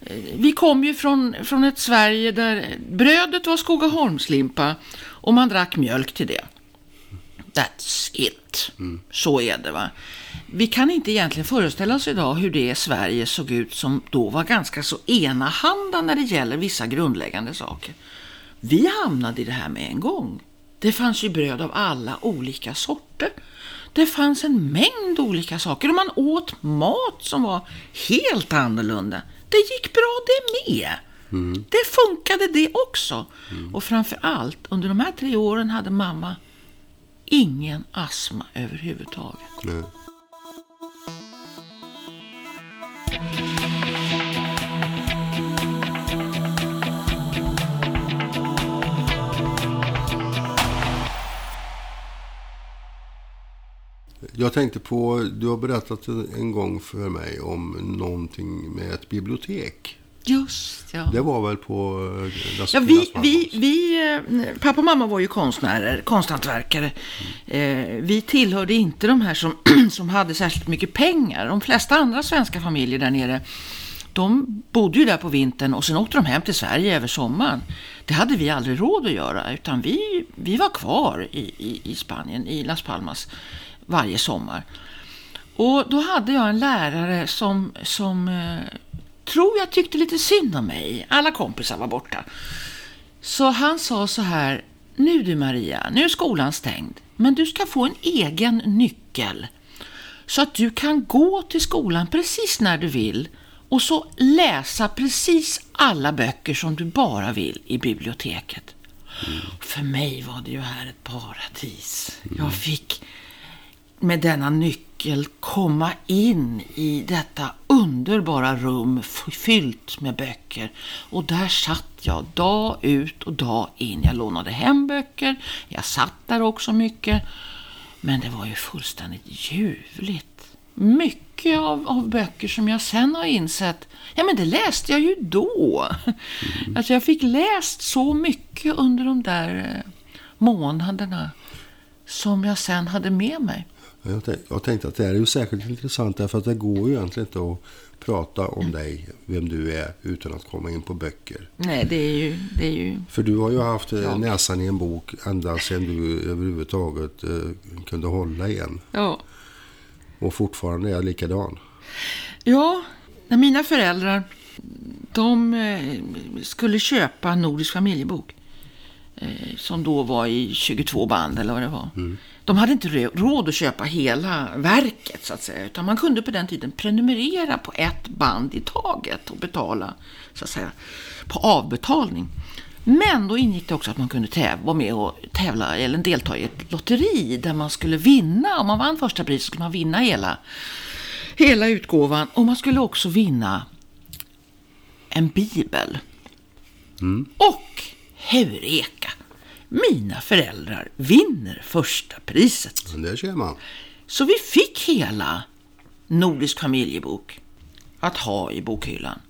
eh, vi kom ju från, från ett Sverige där brödet var Skogaholmslimpa och man drack mjölk till det. That's it. Så är det va. Vi kan inte egentligen föreställa oss idag hur det Sverige såg ut som då var ganska så enahanda när det gäller vissa grundläggande saker. Vi hamnade i det här med en gång. Det fanns ju bröd av alla olika sorter. Det fanns en mängd olika saker och man åt mat som var helt annorlunda. Det gick bra det med. Det funkade det också. Och framför allt, under de här tre åren hade mamma ingen astma överhuvudtaget. Nej. Jag tänkte på, du har berättat en gång för mig om någonting med ett bibliotek. Just ja. Det var väl på eh, Las Ja, vi, vi, vi, eh, pappa och mamma var ju konstnärer, konsthantverkare. Eh, vi tillhörde inte de här som, som hade särskilt mycket pengar. De flesta andra svenska familjer där nere, de bodde ju där på vintern och sen åkte de hem till Sverige över sommaren. Det hade vi aldrig råd att göra, utan vi, vi var kvar i, i, i Spanien, i Las Palmas, varje sommar. Och då hade jag en lärare som, som eh, tror jag tyckte lite synd om mig. Alla kompisar var borta. Så han sa så här, nu du Maria, nu är skolan stängd, men du ska få en egen nyckel. Så att du kan gå till skolan precis när du vill och så läsa precis alla böcker som du bara vill i biblioteket. För mig var det ju här ett paradis. Jag fick med denna nyckel komma in i detta underbara rum fyllt med böcker. Och där satt jag dag ut och dag in. Jag lånade hem böcker, jag satt där också mycket. Men det var ju fullständigt ljuvligt. Mycket av, av böcker som jag sen har insett, ja men det läste jag ju då. Alltså jag fick läst så mycket under de där eh, månaderna som jag sen hade med mig. Jag tänkte, jag tänkte att det här är ju särskilt intressant därför att det går ju egentligen inte att prata om dig, vem du är, utan att komma in på böcker. Nej, det är ju... Det är ju För du har ju haft eh, Ja. näsan i en bok ända sedan du överhuvudtaget eh, kunde hålla igen. ja. Och fortfarande är likadan. ja, när mina föräldrar de eh, skulle köpa en Nordisk familjebok som då var i 22 band eller vad det var. De hade inte råd att köpa hela verket så att säga, utan man kunde på den tiden prenumerera på ett band i taget och betala så att säga på avbetalning. Men då ingick det också att man kunde vara med och tävla eller delta i ett lotteri där man skulle vinna, om man vann första pris så skulle man vinna hela, hela utgåvan och man skulle också vinna en bibel. Och heureka! Mina föräldrar vinner första priset. Där ser man. Så vi fick hela Nordisk familjebok att ha i bokhyllan.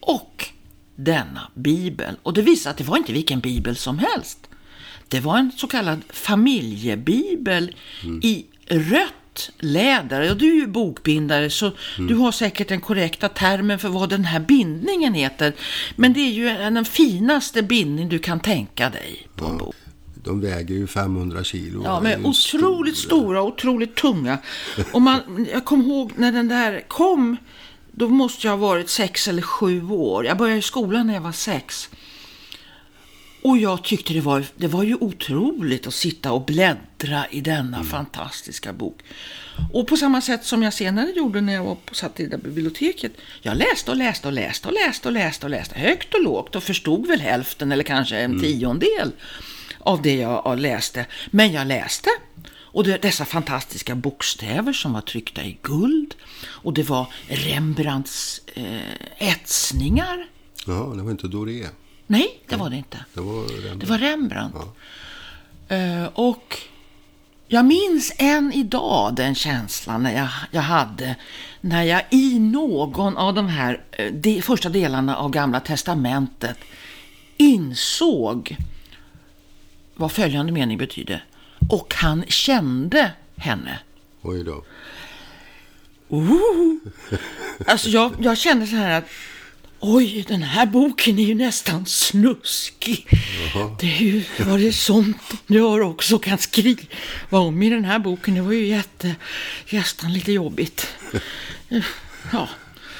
Och denna bibel. Och det visade att det var inte vilken bibel som helst. Det var en så kallad familjebibel i rött läder. Och du är ju bokbindare så du har säkert den korrekta termen för vad den här bindningen heter. Men det är ju den finaste bindning du kan tänka dig på en bok. De väger ju 500 kilo. Ja, men otroligt stor- stora, otroligt tunga. Och man, jag kommer ihåg när den där kom, då måste jag ha varit sex eller sju år. Jag började i skolan när jag var sex. Och jag tyckte det var, det var ju otroligt att sitta och bläddra i denna fantastiska bok. Och på samma sätt som jag senare gjorde när jag var på, satt i det där biblioteket. Jag läste och läste och läste och läste och läste och läste högt och lågt och förstod väl hälften eller kanske en tiondel av det jag läste. Men jag läste. Och det, dessa fantastiska bokstäver som var tryckta i guld. Och det var Rembrandts eh, etsningar. Ja, det var inte Doré. Nej, det var det inte. Det var Rembrandt. Det var Rembrandt. Eh, och jag minns än idag den känslan när jag, jag hade när jag i någon av de här eh, de, första delarna av Gamla Testamentet insåg vad följande mening betyder. Och han kände henne. Oj då. Alltså jag, jag kände så här att Oj, den här boken är ju nästan snuskig. Det är ju, var det sånt de gör också, kan skriva om i den här boken. Det var ju jätte, nästan lite jobbigt. Ja.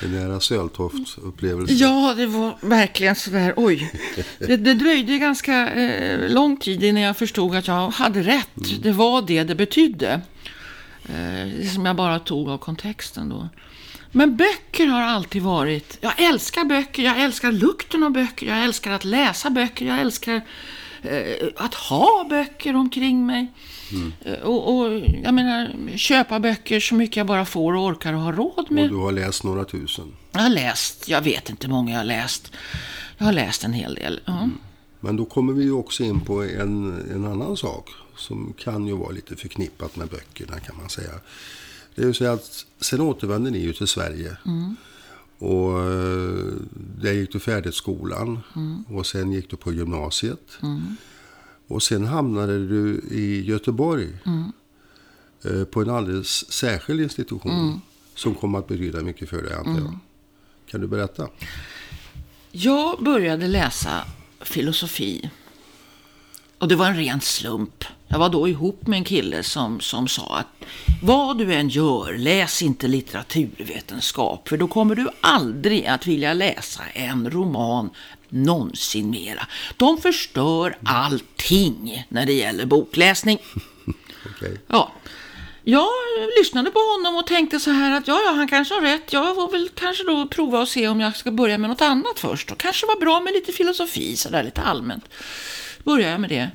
Det nära Söltoft-upplevelse. Ja, det var verkligen sådär, oj. Det, det dröjde ganska eh, lång tid innan jag förstod att jag hade rätt. Det var det det betydde. Eh, som jag bara tog av kontexten då. Men böcker har alltid varit, jag älskar böcker, jag älskar lukten av böcker, jag älskar att läsa böcker, jag älskar eh, att ha böcker omkring mig. Eh, Och, och jag menar, köpa böcker så mycket jag bara får och orkar och har råd med. Och du har läst några tusen. Jag har läst, jag vet inte hur många jag har läst. Jag har läst en hel del. Ja. Men då kommer vi ju också in på en, en annan sak som kan ju vara lite förknippat med böckerna kan man säga. Det är ju så att sen återvände ni ju till Sverige. Och eh, där gick du färdigt skolan och sen gick du på gymnasiet. Och sen hamnade du i Göteborg eh, på en alldeles särskild institution som kom att betyda mycket för dig antar jag. Kan du berätta? Jag började läsa filosofi. Och det var en ren slump. Jag var då ihop med en kille som, som sa att vad du än gör, läs inte litteraturvetenskap. För då kommer du aldrig att vilja läsa en roman någonsin mera. De förstör allting när det gäller bokläsning. Okej. Ja. Jag lyssnade på honom och tänkte så här att ja, ja, han kanske har rätt. Jag får väl kanske då prova och se om jag ska börja med något annat först. Och kanske var bra med lite filosofi, så där lite allmänt. Började jag med det.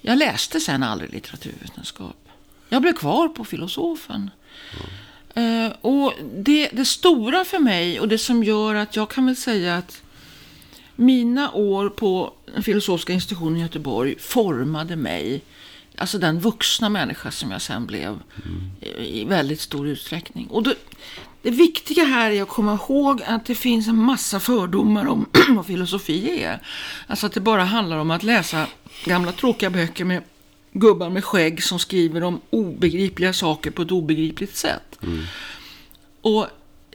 Jag läste sen aldrig litteraturvetenskap. Jag blev kvar på filosofen. Eh, och det, det stora för mig och det som gör att jag kan väl säga att mina år på filosofiska institutionen i Göteborg formade mig, alltså den vuxna människa som jag sen blev i, i väldigt stor utsträckning. Och det, det viktiga här är att komma ihåg att det finns en massa fördomar om vad filosofi är. Alltså att det bara handlar om att läsa gamla tråkiga böcker med gubbar med skägg som skriver om obegripliga saker på ett obegripligt sätt. Och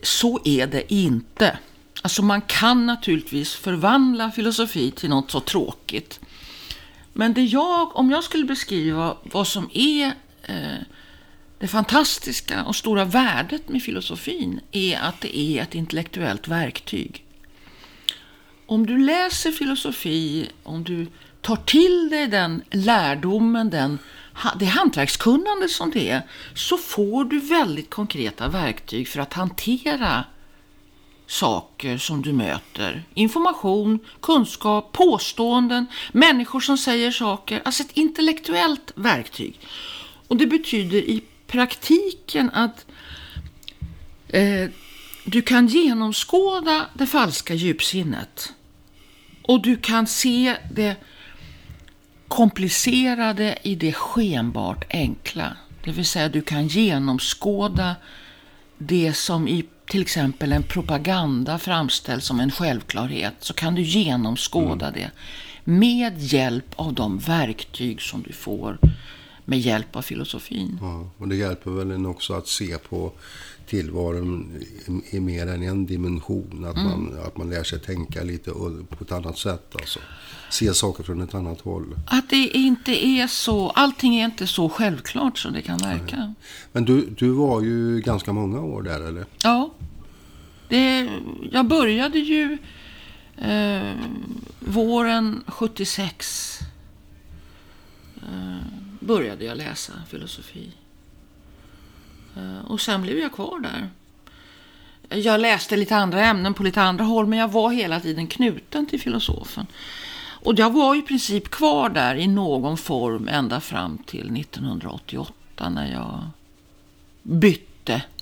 så är det inte. Alltså man kan naturligtvis förvandla filosofi till något så tråkigt. Men det jag, om jag skulle beskriva vad som är eh, det fantastiska och stora värdet med filosofin är att det är ett intellektuellt verktyg. Om du läser filosofi, om du tar till dig den lärdomen, den, det hantverkskunnande som det är, så får du väldigt konkreta verktyg för att hantera saker som du möter. Information, kunskap, påståenden, människor som säger saker. Alltså ett intellektuellt verktyg. Och det betyder i praktiken att eh, du kan genomskåda det falska djupsinnet. Och du kan se det komplicerade i det skenbart enkla. Det vill säga du kan genomskåda det som i till exempel en propaganda framställs som en självklarhet så kan du genomskåda det med hjälp av de verktyg som du får med hjälp av filosofin. Ja, och det hjälper väl en också att se på tillvaron i, i mer än en dimension. Att, man, att man lär sig tänka lite på ett annat sätt. Alltså. Se saker från ett annat håll. Att det inte är så, allting är inte så självklart som det kan verka. Men du, du var ju ganska många år där eller? Ja, det, jag började ju eh, våren 76. Eh, började jag läsa filosofi. Eh, och sen blev jag kvar där. Jag läste lite andra ämnen på lite andra håll, men jag var hela tiden knuten till filosofen. Och jag var i princip kvar där i någon form ända fram till 1988 när jag bytte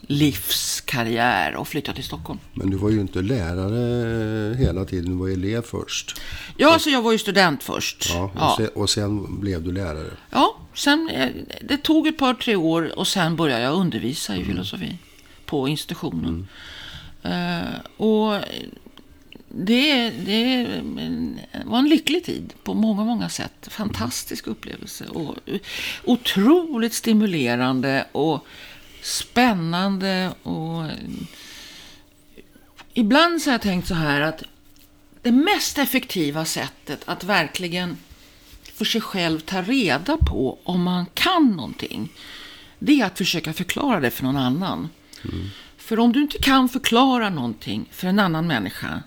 livskarriär och flyttade till Stockholm. Men du var ju inte lärare hela tiden, du var elev först. Ja, alltså jag var ju student först. Ja, och, ja. Sen, och sen blev du lärare. ja sen, eh, det tog ett par, tre år och sen började jag undervisa i filosofi på institutionen. Eh, och det, det var en lycklig tid på många, många sätt. Fantastisk upplevelse och otroligt stimulerande och spännande och ibland så har jag tänkt så här att det mest effektiva sättet att verkligen för sig själv ta reda på om man kan någonting, det är att försöka förklara det för någon annan. För om du inte kan förklara någonting för en annan människa,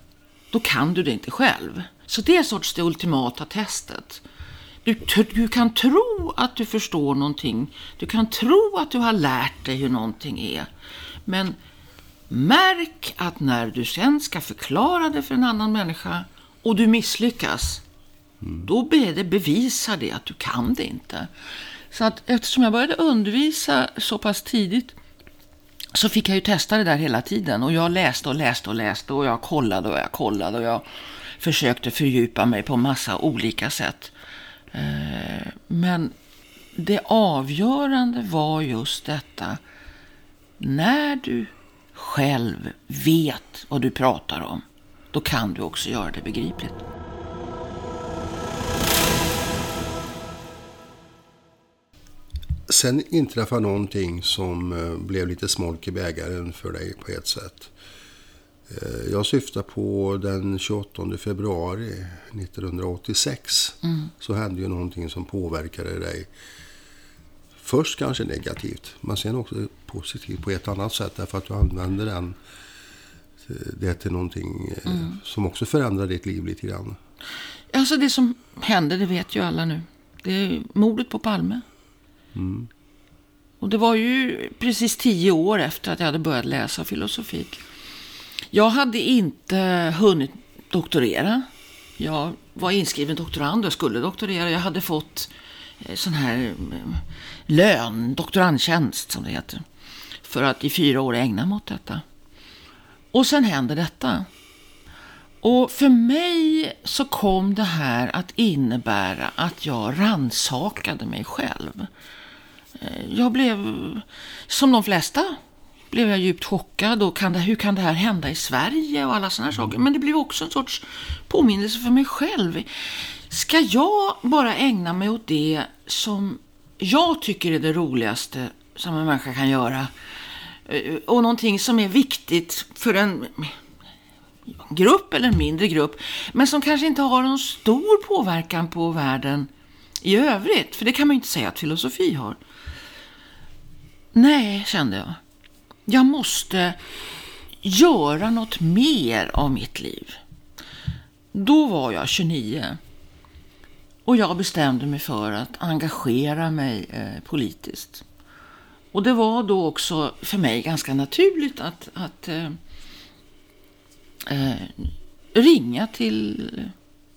då kan du det inte själv. Så det är sorts det ultimata testet. Du, du kan tro att du förstår någonting. Du kan tro att du har lärt dig hur någonting är. Men märk att när du sen ska förklara det för en annan människa och du misslyckas, då be- det bevisar det att du kan det inte. Så att eftersom jag började undervisa så pass tidigt så fick jag ju testa det där hela tiden. Och jag läste och läste och läste och jag kollade och jag kollade och jag försökte fördjupa mig på massa olika sätt. Eh, men det avgörande var just detta. När du själv vet vad du pratar om, då kan du också göra det begripligt. Sen inträffade någonting som eh, blev lite smolk i bägaren för dig på ett sätt. Eh, Jag syftar på den 28 februari 1986. Så hände ju någonting som påverkade dig. Först kanske negativt, men sen också positivt på ett annat sätt. Därför att du använde den, eh, det till någonting eh, som också förändrade ditt liv lite grann. Alltså det som hände, det vet ju alla nu. Det är mordet på Palme. Och det var ju precis tio år efter att jag hade börjat läsa filosofi. Jag hade inte hunnit doktorera. Jag var inskriven doktorand och skulle doktorera. Jag hade fått eh, sån här eh, lön, doktorandtjänst som det heter. För att i fyra år ägna mig åt detta. Och sen hände detta. Och för mig så kom det här att innebära att jag ransakade mig själv. Eh, jag blev, som de flesta, blev jag djupt chockad. Och kan det, hur kan det här hända i Sverige och alla sådana saker. Men det blev också en sorts påminnelse för mig själv. Ska jag bara ägna mig åt det som jag tycker är det roligaste som en människa kan göra eh, och någonting som är viktigt för en grupp eller en mindre grupp, men som kanske inte har någon stor påverkan på världen i övrigt. För det kan man ju inte säga att filosofi har. Nej, kände jag. Jag måste göra något mer av mitt liv. Då var jag 29 och jag bestämde mig för att engagera mig eh, politiskt. Och det var då också för mig ganska naturligt att, att eh, eh, ringa till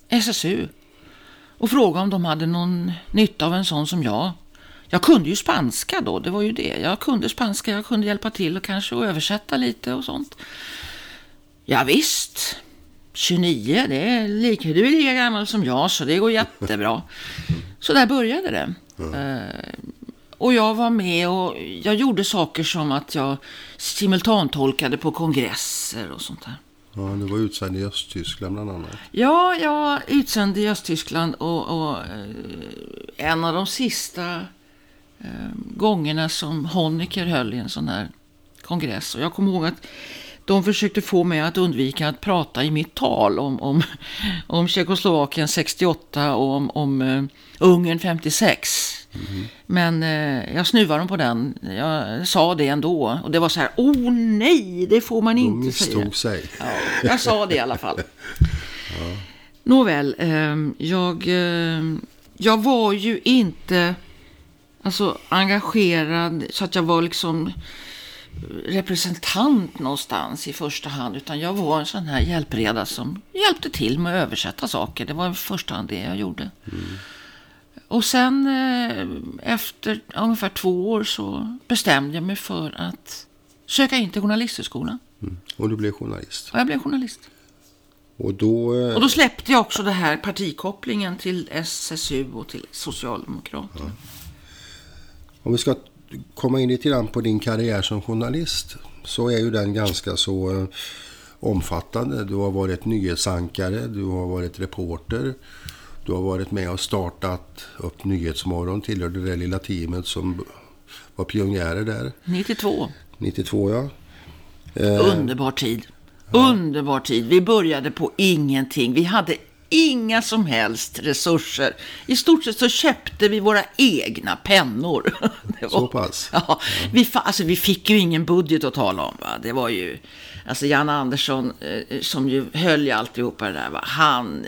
SSU och fråga om de hade någon nytta av en sån som jag. Jag kunde ju spanska då, det var ju det. Jag kunde spanska, jag kunde hjälpa till och kanske översätta lite och sånt. Ja, visst. 29, det är lika, du är lika gammal som jag så det går jättebra. Så där började det. Eh, och jag var med och jag gjorde saker som att jag simultantolkade på kongresser och sånt där. Ja, du var utsänd i Östtyskland bland annat. Ja, jag var utsänd i Östtyskland och, och eh, en av de sista gångerna som Honecker höll i en sån här kongress. Och jag kommer ihåg att de försökte få mig att undvika att prata i mitt tal om, om, om Tjeckoslovakien 68 och om, om uh, Ungern 56. Men eh, jag snuvade dem på den. Jag sa det ändå. Och det var så här, oh nej, det får man De inte säga. sig. Ja, jag sa det i alla fall. Nåväl, eh, jag, eh, jag var ju inte alltså, engagerad så att jag var liksom representant någonstans i första hand. Utan jag var en sån här hjälpreda som hjälpte till med att översätta saker. Det var i första hand det jag gjorde. Och sen eh, efter ungefär två år så bestämde jag mig för att söka in till Journalisthögskolan. Mm. Och du blev journalist. Och jag blev journalist. Och då... eh, Och då släppte jag också det här partikopplingen till SSU och till Socialdemokraterna. Om vi ska komma in lite grann på din karriär som journalist så är ju den ganska så eh, omfattande. Du har varit nyhetsankare, du har varit reporter, du har varit med och startat upp Nyhetsmorgon, tillhörde det lilla teamet som var pionjärer där, 92. 92 ja. Underbar tid. Underbar tid. Vi började på ingenting. Vi hade inga som helst resurser. I stort sett så köpte vi våra egna pennor. Det Så pass? Ja, vi, alltså, vi fick ju ingen budget att tala om. Va? Det var ju, alltså Jan Andersson eh, som ju höll i alltihopa det där, va? Han,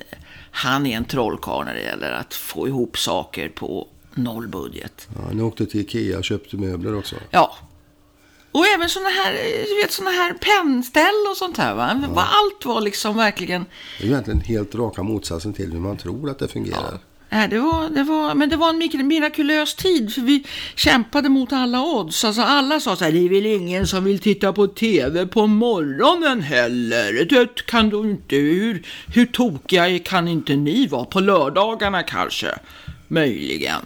han är en trollkarl när det gäller att få ihop saker på noll budget. Ja, ni åkte till Ikea och köpte möbler också. Ja. Och även såna här, du vet, såna här pennställ och sånt här. Va? Va? Allt var liksom verkligen... Det är ju egentligen helt raka motsatsen till hur man tror att det fungerar. Nej, det var, det var, men det var en mirakulös tid för vi kämpade mot alla odds. Alltså alla sa så här, det är väl ingen som vill titta på tv på morgonen heller. Det kan du inte, hur, hur tokiga kan inte ni vara? På lördagarna kanske, möjligen.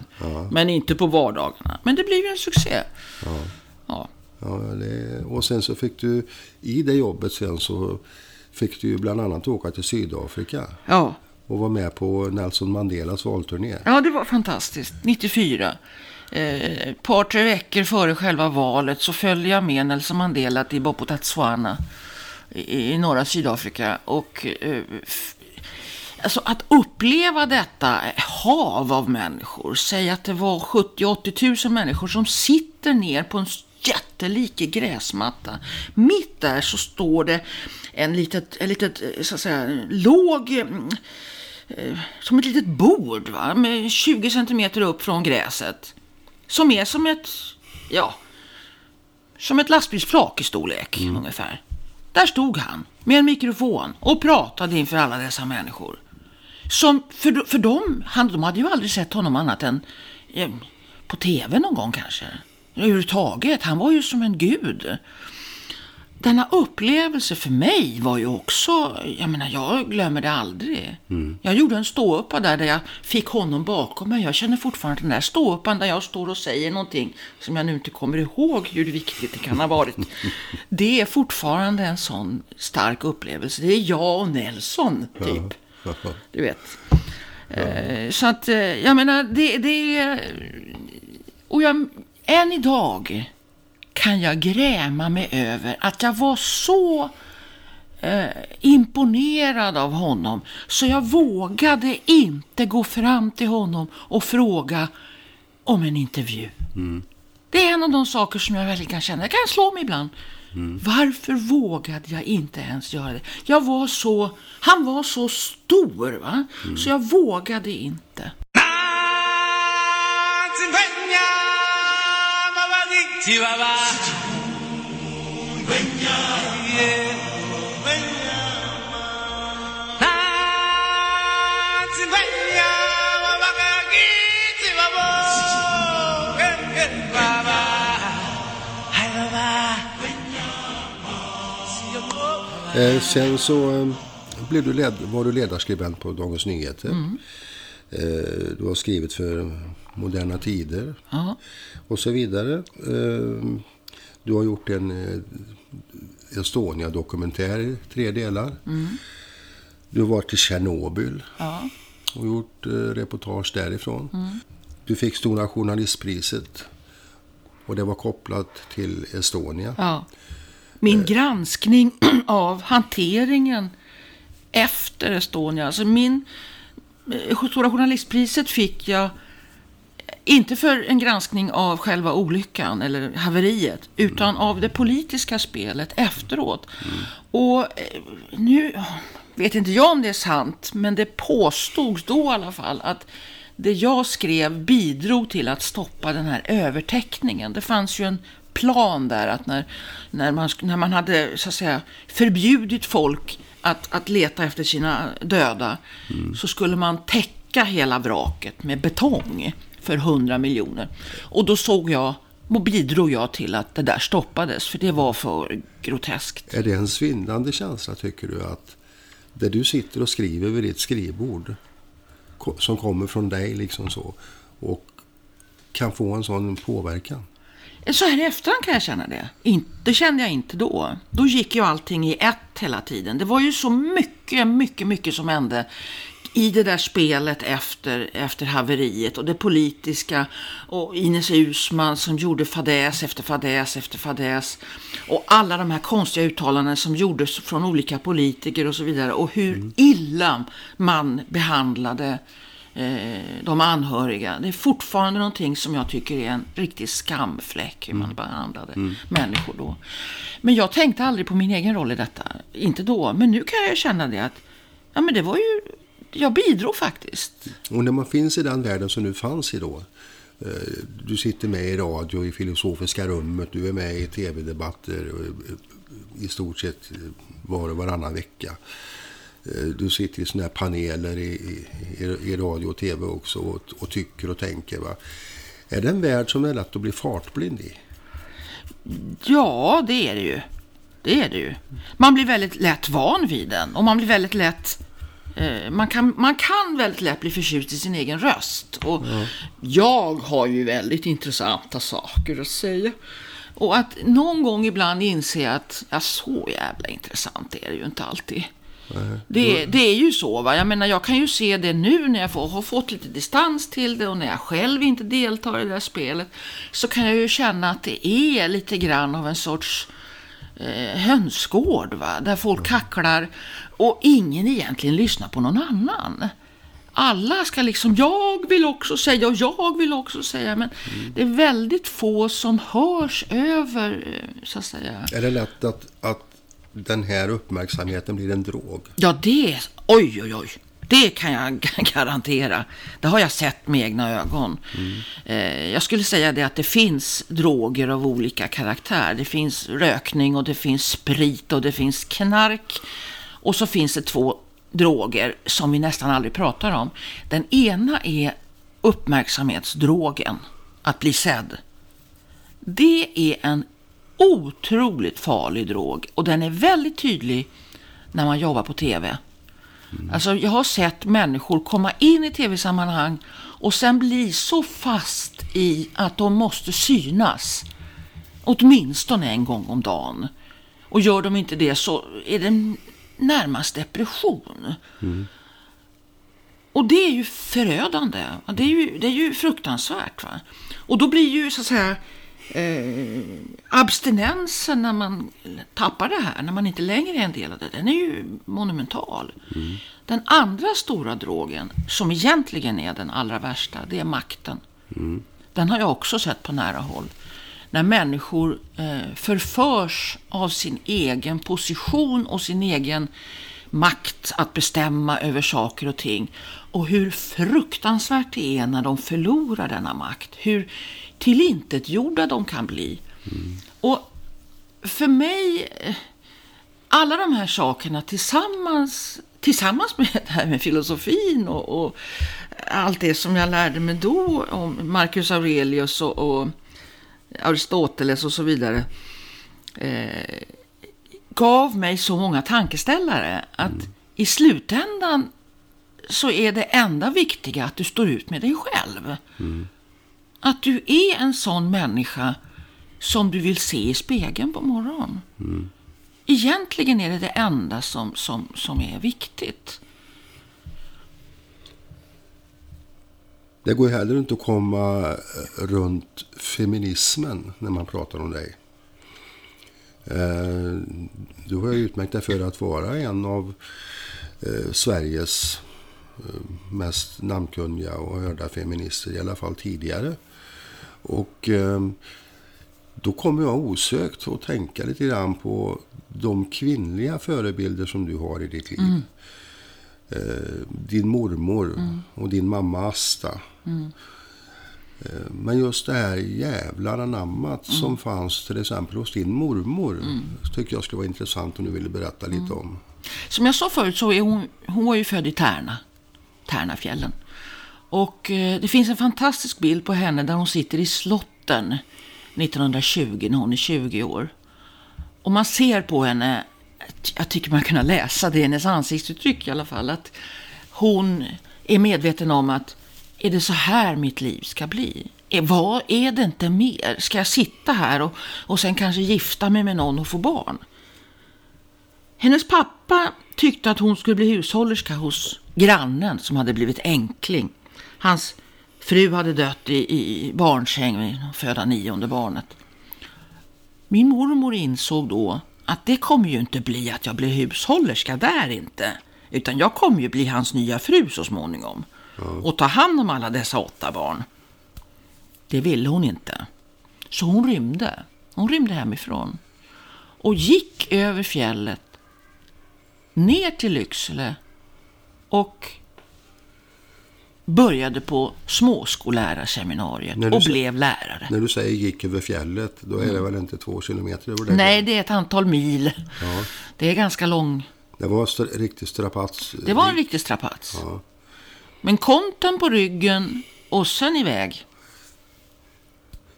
Men inte på vardagarna. Men det blev ju en succé. Ja. Ja, det, och sen så fick du, i det jobbet sen så fick du ju bland annat åka till Sydafrika ja. och vara med på Nelson Mandelas valturné. Ja, det var fantastiskt. 94. Eh, ett par, tre veckor före själva valet så följde jag med Nelson Mandela till Bophuthatswana i, i norra Sydafrika. Och eh, alltså att uppleva detta hav av människor, säg att det var 70-80 000 människor som sitter ner på en jättelik gräsmatta. Mitt där så står det en litet, en litet eh, så att säga, låg mm, eh, som ett litet bord va? med 20 centimeter upp från gräset. Som är som ett, ja, som ett lastbilsflak i storlek ungefär. Där stod han med en mikrofon och pratade inför alla dessa människor. Som för, för dem, han, de hade ju aldrig sett honom annat än eh, på tv någon gång kanske. Överhuvudtaget, han var ju som en gud. Denna upplevelse för mig var ju också, jag menar jag glömmer det aldrig. Jag gjorde en ståuppa där, där jag fick honom bakom mig. Jag känner fortfarande den där ståuppan där jag står och säger någonting som jag nu inte kommer ihåg hur viktigt det kan ha varit. Det är fortfarande en sån stark upplevelse. Det är jag och Nelson, typ. Du vet. Eh, Så att, eh, jag menar, det, det är... Och jag, än idag kan jag gräma mig över att jag var så eh, imponerad av honom så jag vågade inte gå fram till honom och fråga om en intervju. Det är en av de saker som jag verkligen kan känna. Jag kan slå mig ibland. Varför vågade jag inte ens göra det? Jag var så, han var så stor, va? så jag vågade inte. Eh, sen så eh, blev du led, var du ledarskribent på Dagens Nyheter. Eh, du har skrivit för Moderna Tider Ja. och så vidare. Eh, du har gjort en eh, Estonia-dokumentär i tre delar. Du har varit i Tjernobyl Ja. och gjort eh, reportage därifrån. Du fick Stora Journalistpriset och det var kopplat till Estonia. Ja. Min granskning av hanteringen efter Estonia. Alltså min eh, Stora Journalistpriset fick jag inte för en granskning av själva olyckan eller haveriet, utan av det politiska spelet efteråt. Och eh, nu vet inte jag om det är sant, men det påstods då i alla fall att det jag skrev bidrog till att stoppa den här övertäckningen. Det fanns ju en plan där att när, när, man, när man hade så att säga, förbjudit folk att, att leta efter sina döda så skulle man täcka hela vraket med betong för 100 miljoner. Och då såg jag och bidrog jag till att det där stoppades för det var för groteskt. Är det en svindlande känsla tycker du att där du sitter och skriver vid ditt skrivbord som kommer från dig liksom så och kan få en sån påverkan? Så här i efterhand kan jag känna det. Det kände jag inte då. Då gick ju allting i ett hela tiden. Det var ju så mycket, mycket, mycket som hände i det där spelet efter, efter haveriet och det politiska och Ines Usman som gjorde fadäs efter fadäs efter fadäs och alla de här konstiga uttalanden som gjordes från olika politiker och så vidare och hur illa man behandlade eh, de anhöriga. Det är fortfarande någonting som jag tycker är en riktig skamfläck hur man behandlade människor då. Men jag tänkte aldrig på min egen roll i detta. Inte då, men nu kan jag känna det att ja, men det var ju jag bidrog faktiskt. Och när man finns i den världen som du fanns i då. eh, Du sitter med i radio i filosofiska rummet, du är med i tv-debatter eh, i stort sett var och varannan vecka. Eh, Du sitter i sådana här paneler i, i, i radio och tv också och, och tycker och tänker. Va? Är det en värld som är lätt att bli fartblind i? Ja, det är det ju. Det är det ju. Man blir väldigt lätt van vid den och man blir väldigt lätt eh, man kan, man kan väldigt lätt bli förtjust i sin egen röst. Och Jag har ju väldigt intressanta saker att säga. Och att någon gång ibland inse att ja, så jävla intressant är det ju inte alltid. Det, det är ju så. Va? Jag menar, jag kan ju se det nu när jag får, har fått lite distans till det och när jag själv inte deltar i det där spelet. Så kan jag ju känna att det är lite grann av en sorts eh, hönsgård. Va? Där folk kacklar och ingen egentligen lyssnar på någon annan. Alla ska liksom, jag vill också säga och jag vill också säga. Men det är väldigt få som hörs över, eh, så att säga. Är det lätt att, att den här uppmärksamheten blir en drog? Ja, det... Oj, oj, oj. Det kan jag garantera. Det har jag sett med egna ögon. Eh, jag skulle säga det att det finns droger av olika karaktär. Det finns rökning och det finns sprit och det finns knark. Och så finns det två droger som vi nästan aldrig pratar om. Den ena är uppmärksamhetsdrogen, att bli sedd. Det är en otroligt farlig drog och den är väldigt tydlig när man jobbar på tv. Alltså jag har sett människor komma in i tv-sammanhang och sen bli så fast i att de måste synas. Åtminstone en gång om dagen. Och gör de inte det så är det närmast depression. Och det är ju förödande. Det är ju, det är ju fruktansvärt. Va? Och då blir ju så att säga eh, abstinensen när man tappar det här, när man inte längre är en del av det, den är ju monumental. Den andra stora drogen, som egentligen är den allra värsta, det är makten. Den har jag också sett på nära håll. När människor eh, förförs av sin egen position och sin egen makt att bestämma över saker och ting. Och hur fruktansvärt det är när de förlorar denna makt. Hur tillintetgjorda de kan bli. Och för mig, eh, alla de här sakerna tillsammans, tillsammans med det här med filosofin och, och allt det som jag lärde mig då om Marcus Aurelius och, och Aristoteles och så vidare. Eh, gav mig så många tankeställare att i slutändan så är det enda viktiga att du står ut med dig själv. Mm. Att du är en sån människa som du vill se i spegeln på morgonen. Egentligen är det det enda som, som, som är viktigt. Det går ju heller inte att komma eh, runt feminismen när man pratar om dig. Eh, Du har ju utmärkt dig för att vara en av eh, Sveriges mest namnkunniga och hörda feminister, i alla fall tidigare. Och eh, då kommer jag osökt att tänka lite grann på de kvinnliga förebilder som du har i ditt liv. Eh, din mormor och din mamma Asta. Eh, Men just det här jävlar anammat som fanns till exempel hos din mormor. tycker jag skulle vara intressant om du ville berätta lite om. Som jag sa förut så är hon, hon var ju född i Tärna, Tärnafjällen. Och eh, det finns en fantastisk bild på henne där hon sitter i slotten 1920 när hon är 20 år. Och man ser på henne, jag tycker man kan läsa det i hennes ansiktsuttryck i alla fall, att hon är medveten om att är det så här mitt liv ska bli? Är, vad är det inte mer? Ska jag sitta här och, och sen kanske gifta mig med någon och få barn? Hennes pappa tyckte att hon skulle bli hushållerska hos grannen som hade blivit enkling. Hans fru hade dött i, i barnsäng vid föda nionde barnet. Min mormor insåg då att det kommer ju inte bli att jag blir hushållerska där inte. Utan jag kommer ju bli hans nya fru så småningom. Och ta hand om alla dessa åtta barn. Det ville hon inte. Så hon rymde. Hon rymde hemifrån. Och gick över fjället ner till Lycksele och började på småskollärarseminariet och blev lärare. När du säger gick över fjället, då är det väl inte två kilometer över det? Nej, det är ett antal mil. Ja, Det är ganska lång. det var st- riktigt strapats. Det var en riktig strapats. Ja. Men konten på ryggen och sen iväg.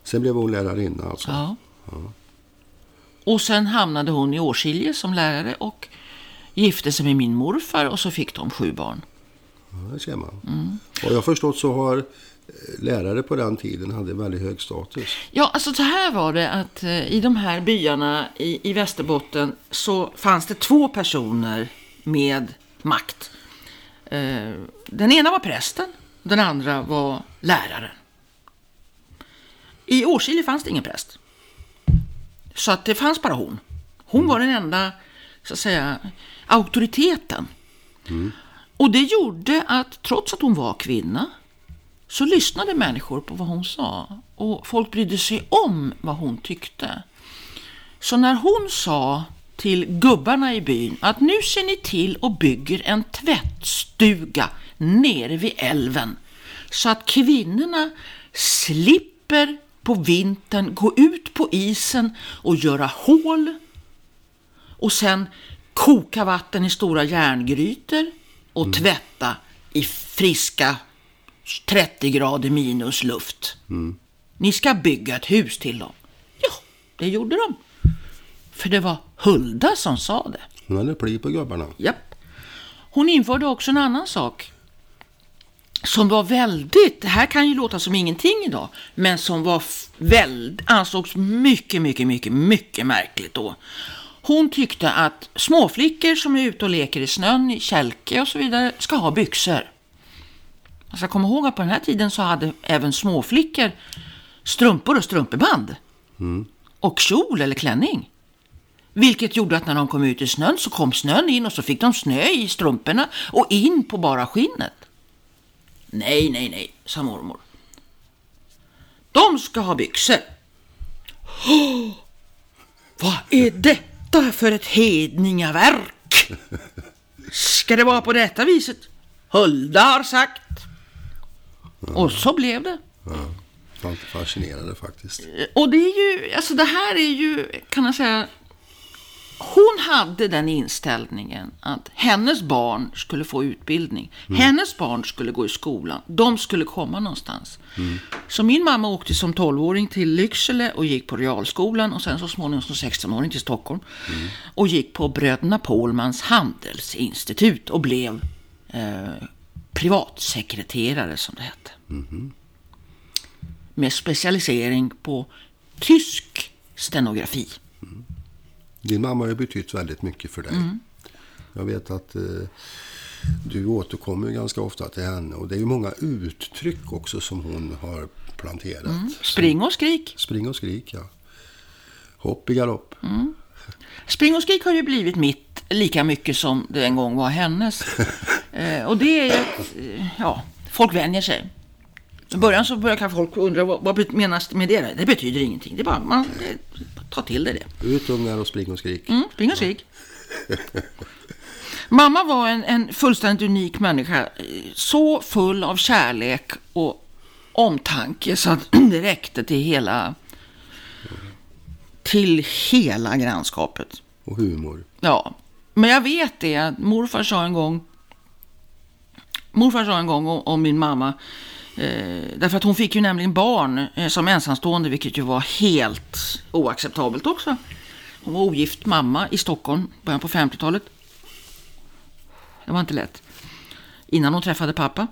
Sen blev hon lärarinna alltså. Ja. Och sen hamnade hon i Årskilje som lärare och gifte sig med min morfar och så fick de sju barn. Ja, det ser man. Mm. Och jag har förstått så har eh, lärare på den tiden hade väldigt hög status. Ja, alltså så här var det att eh, i de här byarna i, i Västerbotten så fanns det två personer med makt. Eh, den ena var prästen, den andra var läraren. I Årskilje fanns det ingen präst. Så att det fanns bara hon. Hon var den enda, så att säga, auktoriteten. Och det gjorde att trots att hon var kvinna så lyssnade människor på vad hon sa och folk brydde sig om vad hon tyckte. Så när hon sa till gubbarna i byn att nu ser ni till och bygger en tvättstuga nere vid älven så att kvinnorna slipper på vintern gå ut på isen och göra hål och sen koka vatten i stora järngrytor och tvätta i friska 30 grader minus luft. Ni ska bygga ett hus till dem. Ja, det gjorde de. För det var Hulda som sa det. Hon hade pli på gubbarna. Japp. Hon införde också en annan sak. Som var väldigt, det här kan ju låta som ingenting idag, men som var f- väld, ansågs mycket, mycket, mycket, mycket märkligt då. Hon tyckte att småflickor som är ute och leker i snön, i kälke och så vidare, ska ha byxor. Man ska komma ihåg att på den här tiden så hade även småflickor strumpor och strumpeband. Och kjol eller klänning. Vilket gjorde att när de kom ut i snön så kom snön in och så fick de snö i strumporna och in på bara skinnet. Nej, nej, nej, sa mormor. De ska ha byxor. Åh, vad är detta för ett hedningaverk? Ska det vara på detta viset? Hulda har sagt. Och så blev det. Är fascinerande faktiskt. Och det är ju, alltså det här är ju, kan man säga, hon hade den inställningen att hennes barn skulle få utbildning. Hennes barn skulle gå i skolan. De skulle komma någonstans. Så min mamma åkte som 12-åring till Lycksele och gick på realskolan och sen så småningom som 16-åring till Stockholm. Och gick på Bröderna Pålmans handelsinstitut och blev eh, privatsekreterare som det hette med specialisering på tysk stenografi. Din mamma har ju betytt väldigt mycket för dig. Jag vet att eh, du återkommer ganska ofta till henne och det är ju många uttryck också som hon har planterat. Spring och skrik. Spring och skrik, ja. Hopp i galopp. Spring och skrik har ju blivit mitt lika mycket som det en gång var hennes. eh, och det är ju eh, ja, folk vänjer sig. I början så börjar kanske folk undra vad, vad menas med det? Det betyder ingenting. Det är bara, man eh, tar till det det. Ut ungar och spring och skrik. Mm, spring och skrik. Mamma var en, en fullständigt unik människa. Så full av kärlek och omtanke så att det räckte till hela, till hela grannskapet. Och humor. Ja, men jag vet det att morfar sa en gång Morfar sa en gång om, om min mamma Eh, därför att hon fick ju nämligen barn eh, som ensamstående vilket ju var helt oacceptabelt också. Hon var ogift mamma i Stockholm början på 50-talet. Det var inte lätt. Innan hon träffade pappa.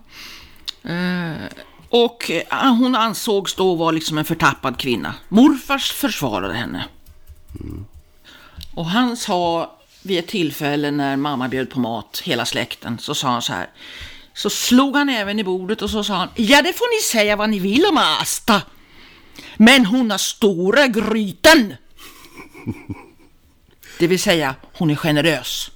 Eh, och eh, hon ansågs då vara liksom en förtappad kvinna. Morfars försvarade henne. Och han sa vid ett tillfälle när mamma bjöd på mat, hela släkten, så sa han så här. Så slog han även i bordet och så sa han, ja det får ni säga vad ni vill om Asta. Men hon har stora grytan. Det vill säga, hon är generös.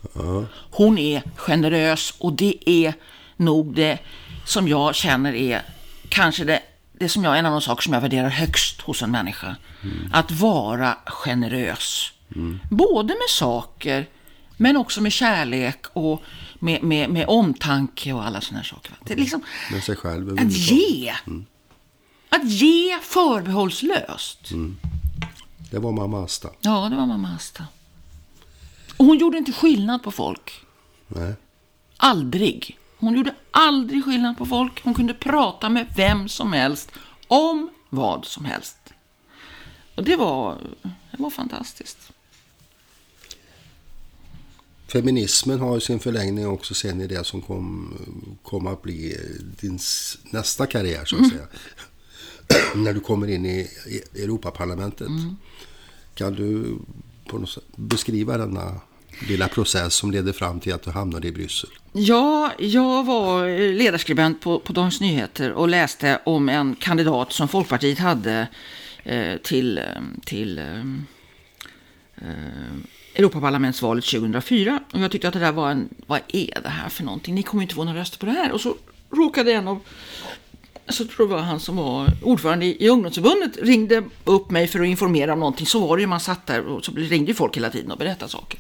Hon är generös och det är nog det som jag känner är kanske det, det som jag, en av de saker som jag värderar högst hos en människa. Att vara generös. Både med saker, men också med kärlek och med, med, med omtanke och alla sådana här saker. Det är liksom Med sig själv att ge. Att ge förbehållslöst. Det var mamma Asta. Ja, det var mamma Asta. Och hon gjorde inte skillnad på folk. Nej. Aldrig. Hon gjorde aldrig skillnad på folk. Hon kunde prata med vem som helst om vad som helst. Och det var, det var fantastiskt. Feminismen har ju sin förlängning också sen i det som kom, kom att bli din s- nästa karriär så att säga. När du kommer in i Europaparlamentet. Kan du på något sätt beskriva denna lilla process som ledde fram till att du hamnade i Bryssel? Ja, jag var ledarskribent på, på Dagens Nyheter och läste om en kandidat som Folkpartiet hade eh, till, eh, till eh, eh, Europaparlamentsvalet 2004. Och jag tyckte att det där var en, vad är det här för någonting? Ni kommer ju inte få några röster på det här. Och så råkade en av, så tror jag det var han som var ordförande i, i ungdomsförbundet, ringde upp mig för att informera om någonting. Så var det ju, man satt där och så ringde ju folk hela tiden och berättade saker.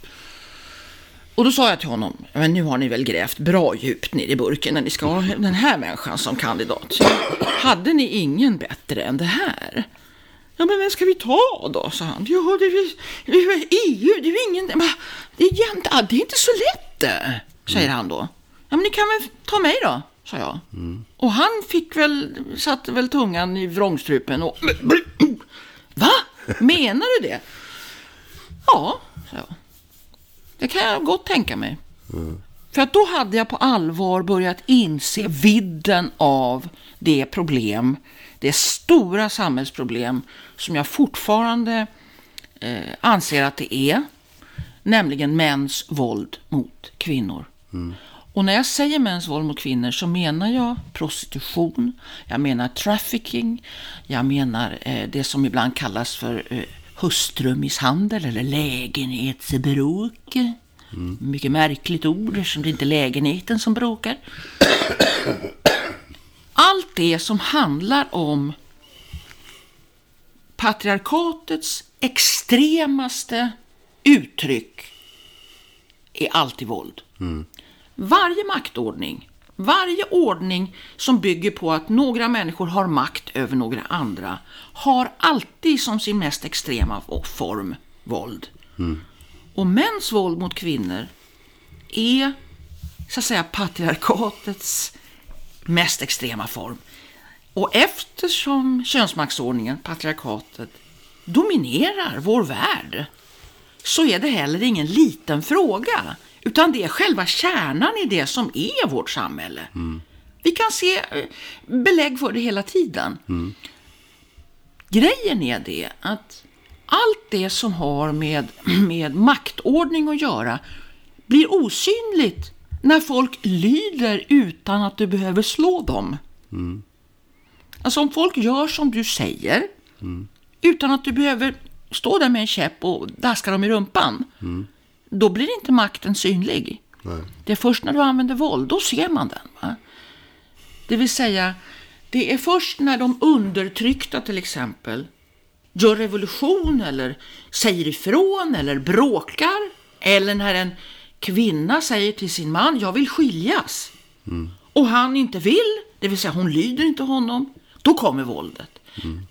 Och då sa jag till honom, men nu har ni väl grävt bra djupt ner i burken när ni ska ha den här människan som kandidat. Hade ni ingen bättre än det här? Ja, men vem ska vi ta då? sa han. Ja, det är, det är EU, det är ju ingen... Det, är jämt, det är inte så lätt det, säger han då. Ja, men ni kan väl ta mig då, sa jag. Och han fick väl, satte väl tungan i vrångstrupen och... Va? Menar du det? Ja, sa jag. Det kan jag gott tänka mig. Mm. För att då hade jag på allvar börjat inse vidden av det problem, det stora samhällsproblem som jag fortfarande eh, anser att det är, nämligen mäns våld mot kvinnor. Och när jag säger mäns våld mot kvinnor så menar jag prostitution, jag menar trafficking, jag menar eh, det som ibland kallas för eh, hustrumisshandel eller lägenhetsbråk. Mycket märkligt ord eftersom det inte är lägenheten som bråkar. Allt det som handlar om patriarkatets extremaste uttryck är alltid våld. Varje maktordning, varje ordning som bygger på att några människor har makt över några andra har alltid som sin mest extrema form våld. Och mäns våld mot kvinnor är så att säga patriarkatets mest extrema form. Och eftersom könsmaktsordningen, patriarkatet, dominerar vår värld så är det heller ingen liten fråga. Utan det är själva kärnan i det som är vårt samhälle. Vi kan se eh, belägg för det hela tiden. Grejen är det att allt det som har med, med maktordning att göra blir osynligt när folk lyder utan att du behöver slå dem. Alltså om folk gör som du säger utan att du behöver stå där med en käpp och daska dem i rumpan. Då blir inte makten synlig. Nej. Det är först när du använder våld, då ser man den. Va? Det vill säga, det är först när de undertryckta till exempel gör revolution eller säger ifrån eller bråkar eller när en kvinna säger till sin man, jag vill skiljas. Och han inte vill, det vill säga hon lyder inte honom, då kommer våldet.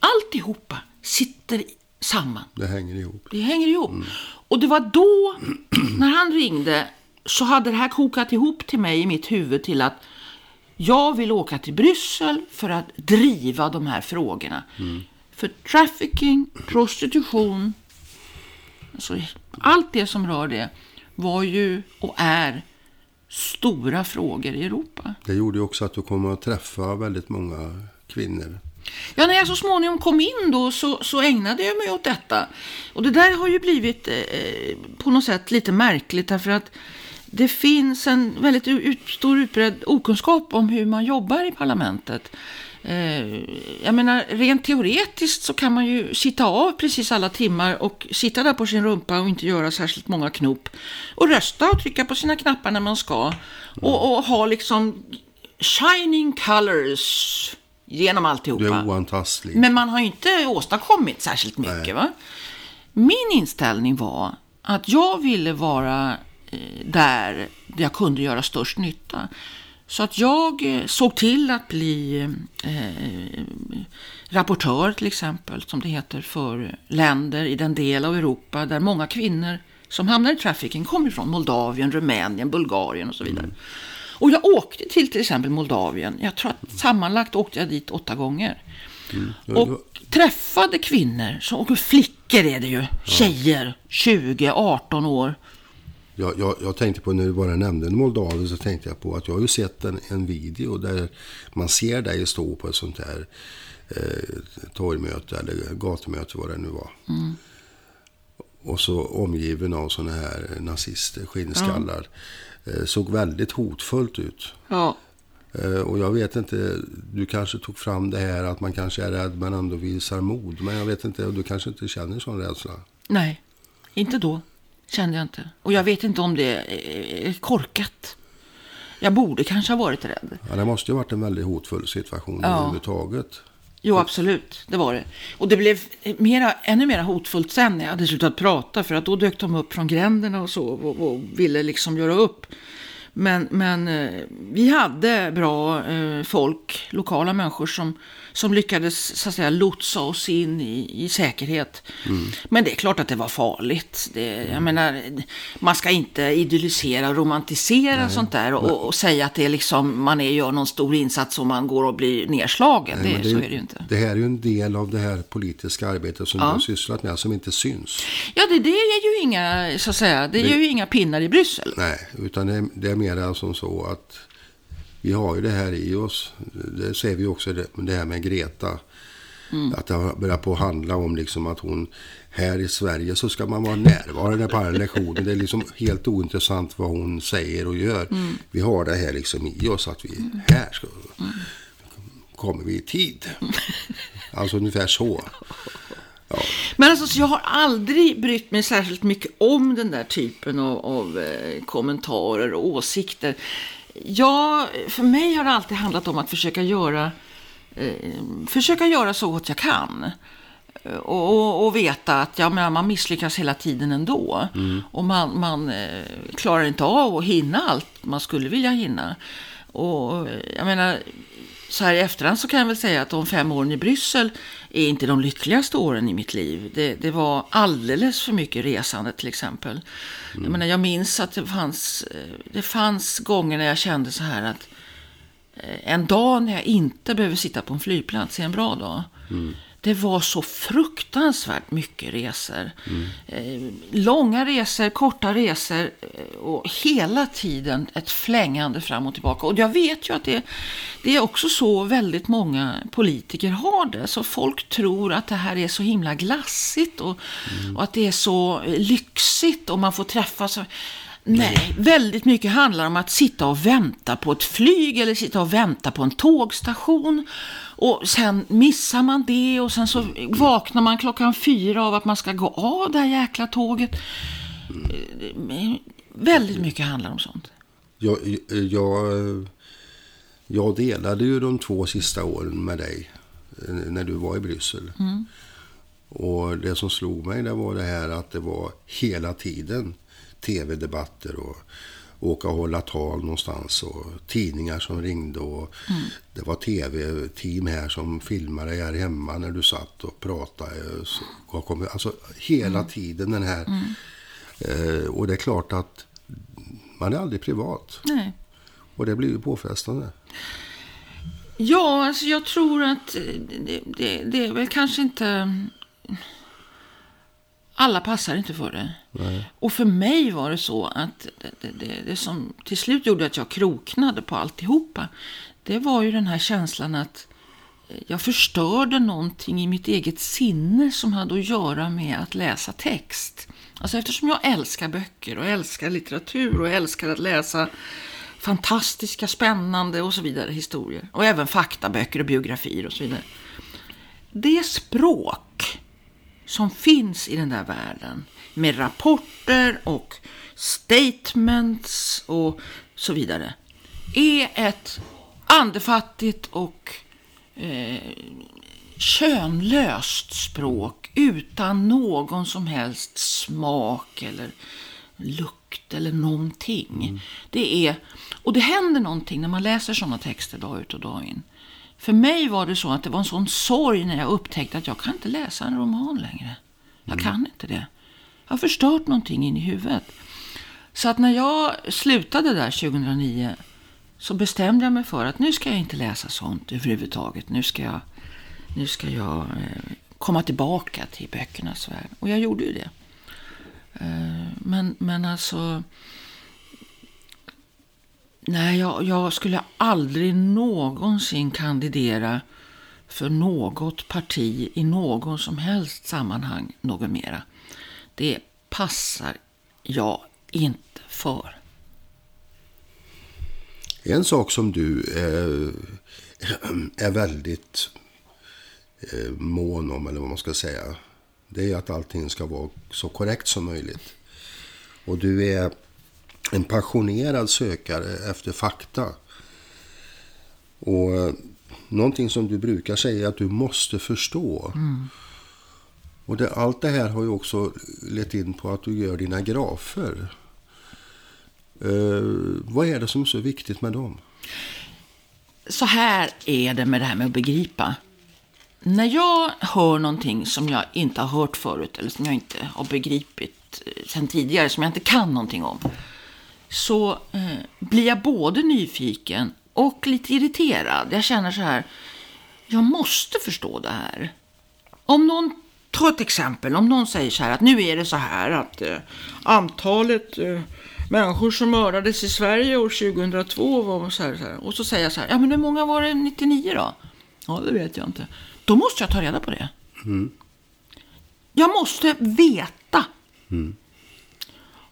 Alltihopa sitter samman. Det hänger ihop. Det hänger ihop. Och det var då, när han ringde, så hade det här kokat ihop till mig i mitt huvud till att jag vill åka till Bryssel för att driva de här frågorna. För trafficking, prostitution, alltså allt det som rör det var ju och är stora frågor i Europa. Det gjorde ju också att du kommer att träffa väldigt många kvinnor Ja, när jag så småningom kom in då så, så ägnade jag mig åt detta. Och det där har ju blivit eh, på något sätt lite märkligt därför att det finns en väldigt ut, stor utbredd okunskap om hur man jobbar i parlamentet. Eh, jag menar, rent teoretiskt så kan man ju sitta av precis alla timmar och sitta där på sin rumpa och inte göra särskilt många knop. Och rösta och trycka på sina knappar när man ska. Och, och ha liksom shining colors genom alltihopa. Du är oantastlig. Men man har ju inte åstadkommit särskilt mycket. Va? Min inställning var att jag ville vara eh, där jag kunde göra störst nytta. Så att jag eh, såg till att bli eh, rapportör till exempel, som det heter, för länder i den del av Europa där många kvinnor som hamnar i trafficking kommer ifrån. Moldavien, Rumänien, Bulgarien och så vidare. Mm. Och jag åkte till till exempel Moldavien. Jag tror att sammanlagt åkte jag dit åtta gånger. Mm. Och träffade kvinnor, och flickor är det ju, tjejer, 20, 18 år. Jag, jag, jag, tänkte på när du bara nämnde Moldavien så tänkte jag på att jag har ju sett en, en video där man ser dig stå på ett sånt här eh, torgmöte eller gatumöte vad det nu var. Mm. Och så omgiven av såna här nazister, skinnskallar. Ja. Eh, såg väldigt hotfullt ut. Ja. Eh, och jag vet inte, du kanske tog fram det här att man kanske är rädd men ändå visar mod. Men jag vet inte, du kanske inte känner sån rädsla? Nej, inte då. Kände jag inte. Och jag vet inte om det är korkat. Jag borde kanske ha varit rädd. Ja, det måste ju ha varit en väldigt hotfull situation ja. överhuvudtaget. Jo, absolut. Det var det. Och det blev mera, ännu mer hotfullt sen när jag hade slutat prata. För att då dök de upp från gränderna och så och, och ville liksom göra upp. Men, men eh, vi hade bra eh, folk, lokala människor som som lyckades så att säga lotsa oss in i, i säkerhet. Mm. Men det är klart att det var farligt. Det, jag menar, man ska inte idyllisera och romantisera Nej. sånt där och, och, säga att det är liksom, man är, gör någon stor insats och man går och blir nedslagen. Nej, det, det, så är det ju inte. Det här är ju en del av det här politiska arbetet som ja. du har sysslat med, som inte syns. Ja, det, det är ju inga, så att säga, det, det är ju inga pinnar i Bryssel. Nej, utan det, det är mer som så att vi har ju det här i oss. Det ser vi också det här med Greta. Mm. Att det har börjat på att handla om liksom att hon här i Sverige så ska man vara närvarande på alla lektioner. Det är liksom helt ointressant vad hon säger och gör. Mm. Vi har det här liksom i oss att vi här ska, mm. kommer vi i tid. Alltså ungefär så. Ja. Men alltså, jag har aldrig brytt mig särskilt mycket om den där typen av, av eh, kommentarer och åsikter. Ja, för mig har det alltid handlat om att försöka göra, eh, försöka göra så gott jag kan. Och, och, och, veta att ja, men man misslyckas hela tiden ändå. Mm. Och man, man eh, klarar inte av att hinna allt man skulle vilja hinna. Och jag menar, så här i efterhand så kan jag väl säga att de fem åren i Bryssel är inte de lyckligaste åren i mitt liv. Det, det var alldeles för mycket resande till exempel. Mm. Jag, menar, jag minns att det fanns, eh, det fanns gånger när jag kände så här att eh, en dag när jag inte behöver sitta på en flygplats är en bra dag. Mm. Det var så fruktansvärt mycket resor. Mm. Långa resor, korta resor eh, och hela tiden ett flängande fram och tillbaka. Och jag vet ju att det, det är också så väldigt många politiker har det. Så folk tror att det här är så himla glassigt och, mm. och att det är så lyxigt och man får träffas. Nej, väldigt mycket handlar om att sitta och vänta på ett flyg eller sitta och vänta på en tågstation. Och sen missar man det och sen så vaknar man klockan fyra av att man ska gå av det här jäkla tåget. Väldigt mycket handlar om sånt. Jag, jag, jag delade ju de två sista åren med dig när du var i Bryssel. Mm. Och det som slog mig det var det här att det var hela tiden tv-debatter och åka och hålla tal någonstans och tidningar som ringde och mm. det var tv-team här som filmade dig här hemma när du satt och pratade. Så, kom, alltså hela mm. tiden den här. Mm. Eh, och det är klart att man är aldrig privat. Nej. Och det blir ju påfrestande. Ja, alltså jag tror att det, det, det är väl kanske inte alla passar inte för det. Nej. Och för mig var det så att det, det, det, det, som till slut gjorde att jag kroknade på alltihopa. Det var ju den här känslan att jag förstörde någonting i mitt eget sinne som hade att göra med att läsa text. Alltså eftersom jag älskar böcker och älskar litteratur och älskar att läsa fantastiska, spännande och så vidare historier. Och även faktaböcker och biografier och så vidare. Det språk som finns i den där världen med rapporter och statements och så vidare är ett andefattigt och eh, könlöst språk utan någon som helst smak eller lukt eller någonting. Mm. Det är, och det händer någonting när man läser sådana texter dag ut och dag in. För mig var det så att det var en sån sorg när jag upptäckte att jag kan inte läsa en roman längre. Jag mm. kan inte det. Jag har förstört någonting in i huvudet. Så att när jag slutade där 2009 så bestämde jag mig för att nu ska jag inte läsa sånt överhuvudtaget. Nu ska jag, nu ska jag eh, komma tillbaka till böckernas värld. Och jag gjorde ju det. Eh, men, men alltså... Nej, jag, jag skulle aldrig någonsin kandidera för något parti i någon som helst sammanhang något mera. Det passar jag inte för. En sak som du är, är väldigt eh, mån om, eller vad man ska säga, det är att allting ska vara så korrekt som möjligt. Och du är en passionerad sökare efter fakta. Och eh, någonting som du brukar säga är att du måste förstå. Mm. Och det, allt det här har ju också lett in på att du gör dina grafer. Uh, vad är det som är så viktigt med dem? Så här är det med det här med att begripa. När jag hör någonting som jag inte har hört förut eller som jag inte har begripit eh, sen tidigare, som jag inte kan någonting om, så eh, blir jag både nyfiken och lite irriterad. Jag känner så här, jag måste förstå det här. Om någon, ta ett exempel, om någon säger så här att nu är det så här att eh, antalet eh, människor som mördades i Sverige år 2002 var så här, så här. Och så säger jag så här, ja men hur många var det 99 då? Ja, det vet jag inte. Då måste jag ta reda på det. Mm. Jag måste veta. Mm.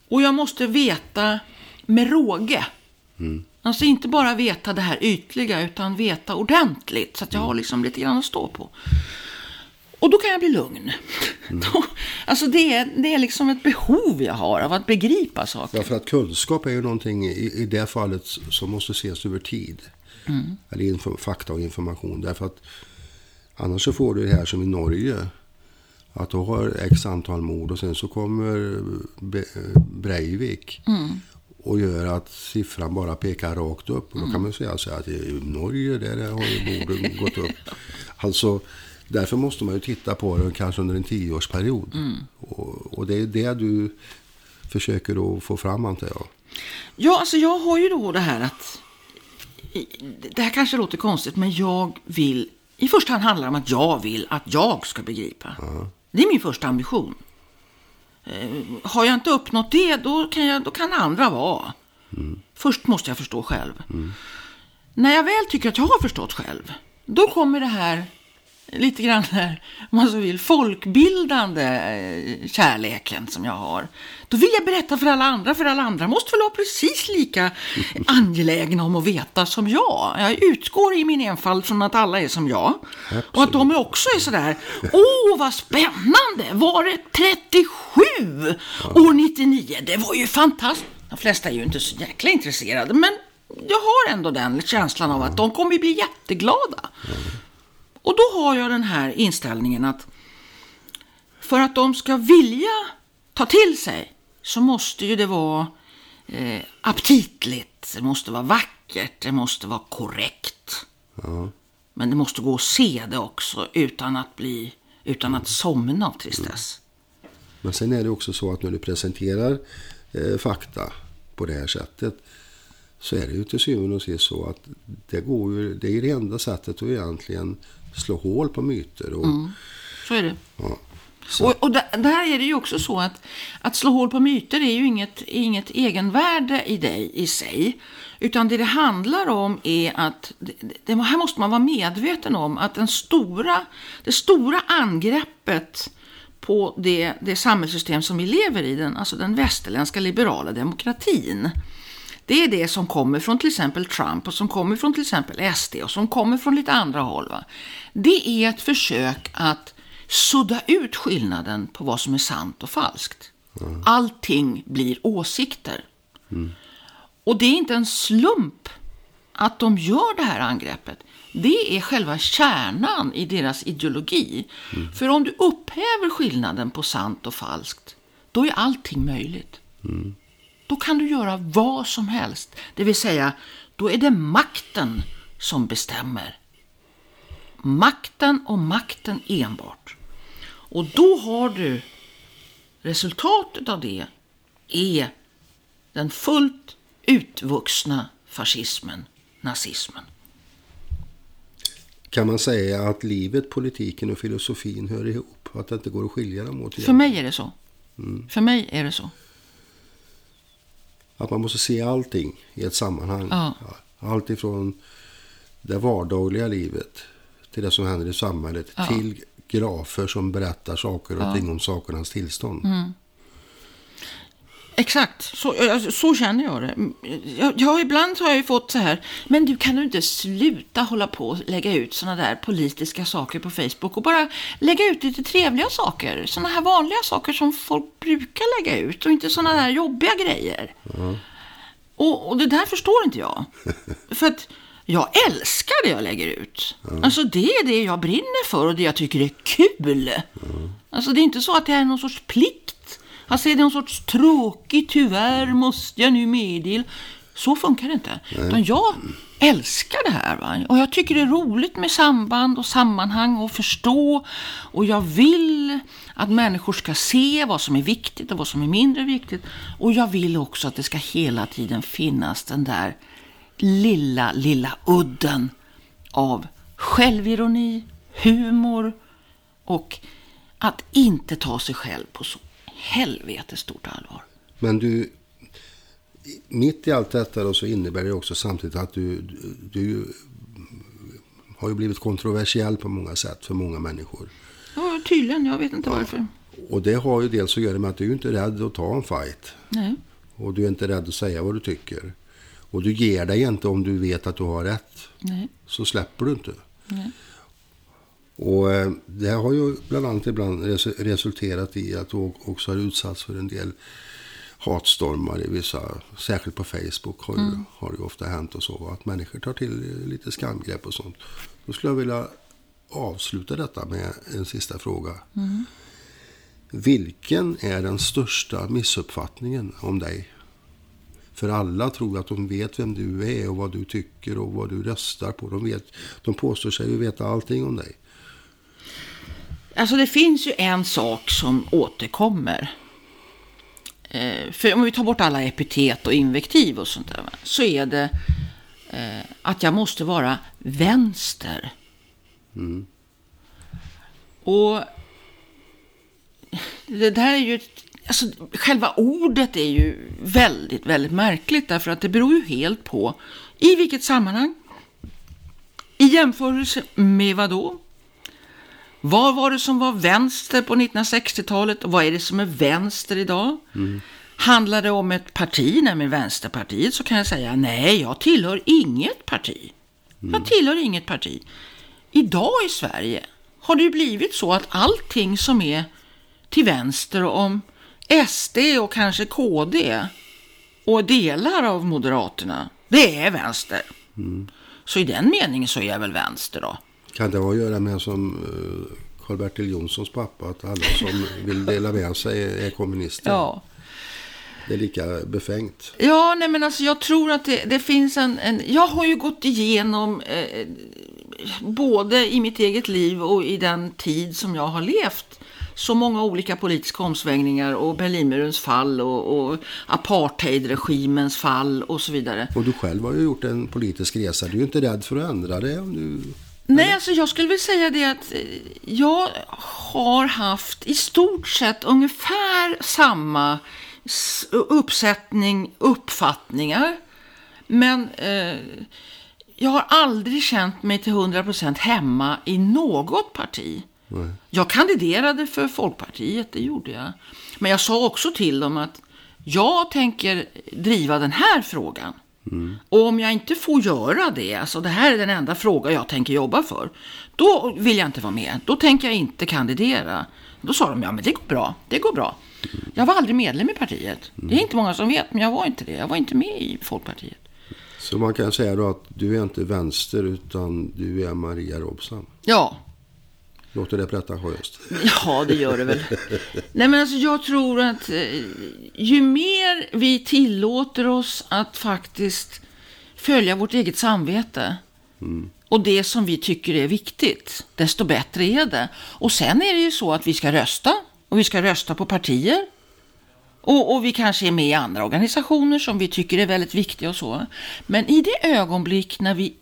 Och jag måste veta med råge. Mm. Alltså inte bara veta det här ytliga, utan veta ordentligt. Så att jag har liksom lite grann att stå på. Och då kan jag bli lugn. Mm. alltså det är, det är liksom ett behov jag har av att begripa saker. Ja, för att kunskap är ju någonting i, i det fallet som måste ses över tid. Mm. Eller info, fakta och information. Därför att annars så får du det här som i Norge. Att du har x antal mord och sen så kommer Breivik. Mm och gör att siffran bara pekar rakt upp. Och då kan man säga så att i Norge där har ju morden gått upp. Alltså, därför måste man ju titta på det kanske under en tioårsperiod. Mm. Och, och det är det du försöker att få fram antar jag. Ja, alltså jag har ju då det här att det här kanske låter konstigt, men jag vill i första hand handlar det om att jag vill att jag ska begripa. Ja. Det är min första ambition. Eh, har jag inte uppnått det, då kan, jag, då kan andra vara. Mm. Först måste jag förstå själv. Mm. När jag väl tycker att jag har förstått själv, då kommer det här lite grann där, om man så vill, folkbildande eh, kärleken som jag har. Då vill jag berätta för alla andra, för alla andra måste väl vara precis lika angelägna om att veta som jag. Jag utgår i min enfald från att alla är som jag. Absolut. Och att de också är sådär, åh vad spännande, var det 37 ja. år 99? Det var ju fantastiskt. De flesta är ju inte så jäkla intresserade, men jag har ändå den känslan av att de kommer bli jätteglada. Och då har jag den här inställningen att för att de ska vilja ta till sig så måste ju det vara eh, aptitligt, det måste vara vackert, det måste vara korrekt. Ja. Men det måste gå att se det också utan att bli utan att somna av tristess. Men sen är det också så att när du presenterar eh, fakta på det här sättet så är det ju till syvende och sist så att det går ju, det är det enda sättet att egentligen slå hål på myter. Och, mm. Så är det. Ja, så. Och, och där är det ju också så att, att slå hål på myter är ju inget, inget egenvärde i dig i sig. Utan det det handlar om är att, det, det, här måste man vara medveten om, att den stora, det stora angreppet på det, det samhällssystem som vi lever i, den, alltså den västerländska liberala demokratin. Det är det som kommer från till exempel Trump och som kommer från till exempel SD och som kommer från lite andra håll. Va? Det är ett försök att sudda ut skillnaden på vad som är sant och falskt. Mm. Allting blir åsikter. Mm. Och det är inte en slump att de gör det här angreppet. Det är själva kärnan i deras ideologi. Mm. För om du upphäver skillnaden på sant och falskt, då är allting möjligt. Mm. Då kan du göra vad som helst. Det vill säga, då är det makten som bestämmer. Makten och makten enbart. Och då har du resultatet av det är den fullt utvuxna fascismen, nazismen. Kan man säga att livet, politiken och filosofin hör ihop? Att det inte går att skilja dem åt? För mig är det så. Mm. För mig är det så. Att man måste se allting i ett sammanhang. Ja. Allt ifrån det vardagliga livet till det som händer i samhället. Ja. Till grafer som berättar saker och ja. ting om sakernas tillstånd. Mm. Exakt, så, så känner jag det. Jag, jag, ibland har jag ju fått så här, men du kan du inte sluta hålla på och lägga ut sådana där politiska saker på Facebook och bara lägga ut lite trevliga saker. Sådana här vanliga saker som folk brukar lägga ut och inte sådana där jobbiga grejer. Mm. Och, och, det där förstår inte jag. För att jag älskar det jag lägger ut. Mm. Alltså det är det jag brinner för och det jag tycker är kul. Mm. Alltså det är inte så att det är någon sorts plikt Är det någon sorts tråkig, tyvärr måste jag nu meddela. Så funkar det inte. Utan jag älskar det här. Va? Och jag tycker det är roligt med samband och sammanhang och förstå. Och jag vill att människor ska se vad som är viktigt och vad som är mindre viktigt. Och jag vill också att det ska hela tiden finnas den där lilla, lilla udden av självironi, humor och att inte ta sig själv på så helvete stort allvar. Men du, mitt i allt detta då så innebär det också samtidigt att du, du har ju blivit kontroversiell på många sätt för många människor. Ja, tydligen. Jag vet inte ja. varför. Och det har ju dels att göra med att du inte är rädd att ta en fight. Nej. Och du är inte rädd att säga vad du tycker. Och du ger dig inte om du vet att du har rätt. Nej. Så släpper du inte. Nej. Och eh, det har ju bland annat ibland resulterat i att du också har utsatts för en del hatstormar i vissa, särskilt på Facebook har, mm. det, har det ofta hänt och så. Att människor tar till lite skamgrepp och sånt. Då skulle jag vilja avsluta detta med en sista fråga. Mm. Vilken är den största missuppfattningen om dig? För alla tror att de vet vem du är och vad du tycker och vad du röstar på. De, vet, de påstår sig ju veta allting om dig. Alltså det finns ju en sak som återkommer. Eh, för om vi tar bort alla epitet och invektiv och sånt där, så är det eh, att jag måste vara vänster. Mm. Och det där är ju, alltså själva ordet är ju väldigt, väldigt märkligt därför att det beror ju helt på i vilket sammanhang, i jämförelse med vad då? Vad var det som var vänster på 1960-talet och vad är det som är vänster idag? Mm. Handlar det om ett parti, nämligen Vänsterpartiet, så kan jag säga nej, jag tillhör inget parti. Mm. Jag tillhör inget parti. Idag i Sverige har det ju blivit så att allting som är till vänster om SD och kanske KD och delar av Moderaterna, det är vänster. Mm. Så i den meningen så är jag väl vänster då. Kan det ha att göra med som eh, Karl-Bertil Jonssons pappa, att alla som vill dela med sig är kommunister? Ja. Det är lika befängt. Ja, nej men alltså jag tror att det, det finns en, en, Jag har ju gått igenom eh, både i mitt eget liv och i den tid som jag har levt så många olika politiska omsvängningar och Berlinmurens fall och, och apartheidregimens fall och så vidare. Och du själv har ju gjort en politisk resa. Du är ju inte rädd för att ändra det om du Nej, alltså jag skulle vilja säga det att eh, jag har haft i stort sett ungefär samma uppsättning uppfattningar. Men eh, jag har aldrig känt mig till 100% hemma i något parti. Nej. Jag kandiderade för Folkpartiet, det gjorde jag. Men jag sa också till dem att jag tänker driva den här frågan. Och om jag inte får göra det, alltså det här är den enda fråga jag tänker jobba för, då vill jag inte vara med. Då tänker jag inte kandidera. Då sa de, ja men det går bra, det går bra. Jag var aldrig medlem i partiet. Det är inte många som vet, men jag var inte det. Jag var inte med i Folkpartiet. Så man kan säga då att du är inte vänster utan du är Maria Robson. Ja, Låter det pretentiöst? Ja, det gör det väl. Nej, men alltså jag tror att eh, ju mer vi tillåter oss att faktiskt följa vårt eget samvete och det som vi tycker är viktigt, desto bättre är det. Och sen är det ju så att vi ska rösta och vi ska rösta på partier och, och vi kanske är med i andra organisationer som vi tycker är väldigt viktiga och så. Men i det ögonblick när vi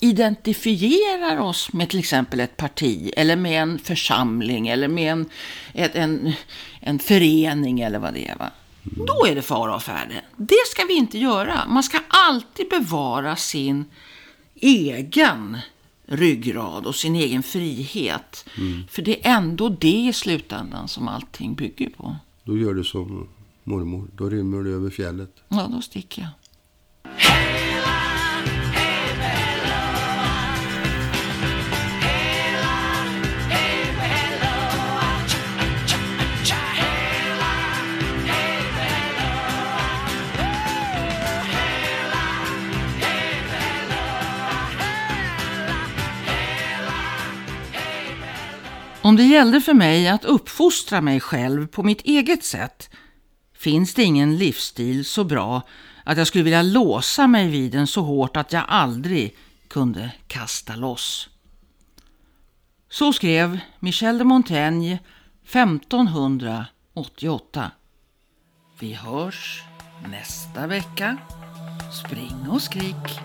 identifierar oss med till exempel ett parti eller med en församling eller med en, ett, en, en förening eller vad det är. Va? Då är det fara och färde. Det ska vi inte göra. Man ska alltid bevara sin egen ryggrad och sin egen frihet. För det är ändå det i slutändan som allting bygger på. Då gör du som mormor. Då rymmer du över fjället. Ja, då sticker jag. Om det gällde för mig att uppfostra mig själv på mitt eget sätt finns det ingen livsstil så bra att jag skulle vilja låsa mig vid den så hårt att jag aldrig kunde kasta loss. Så skrev Michel de Montaigne 1588. Vi hörs nästa vecka. Spring och skrik.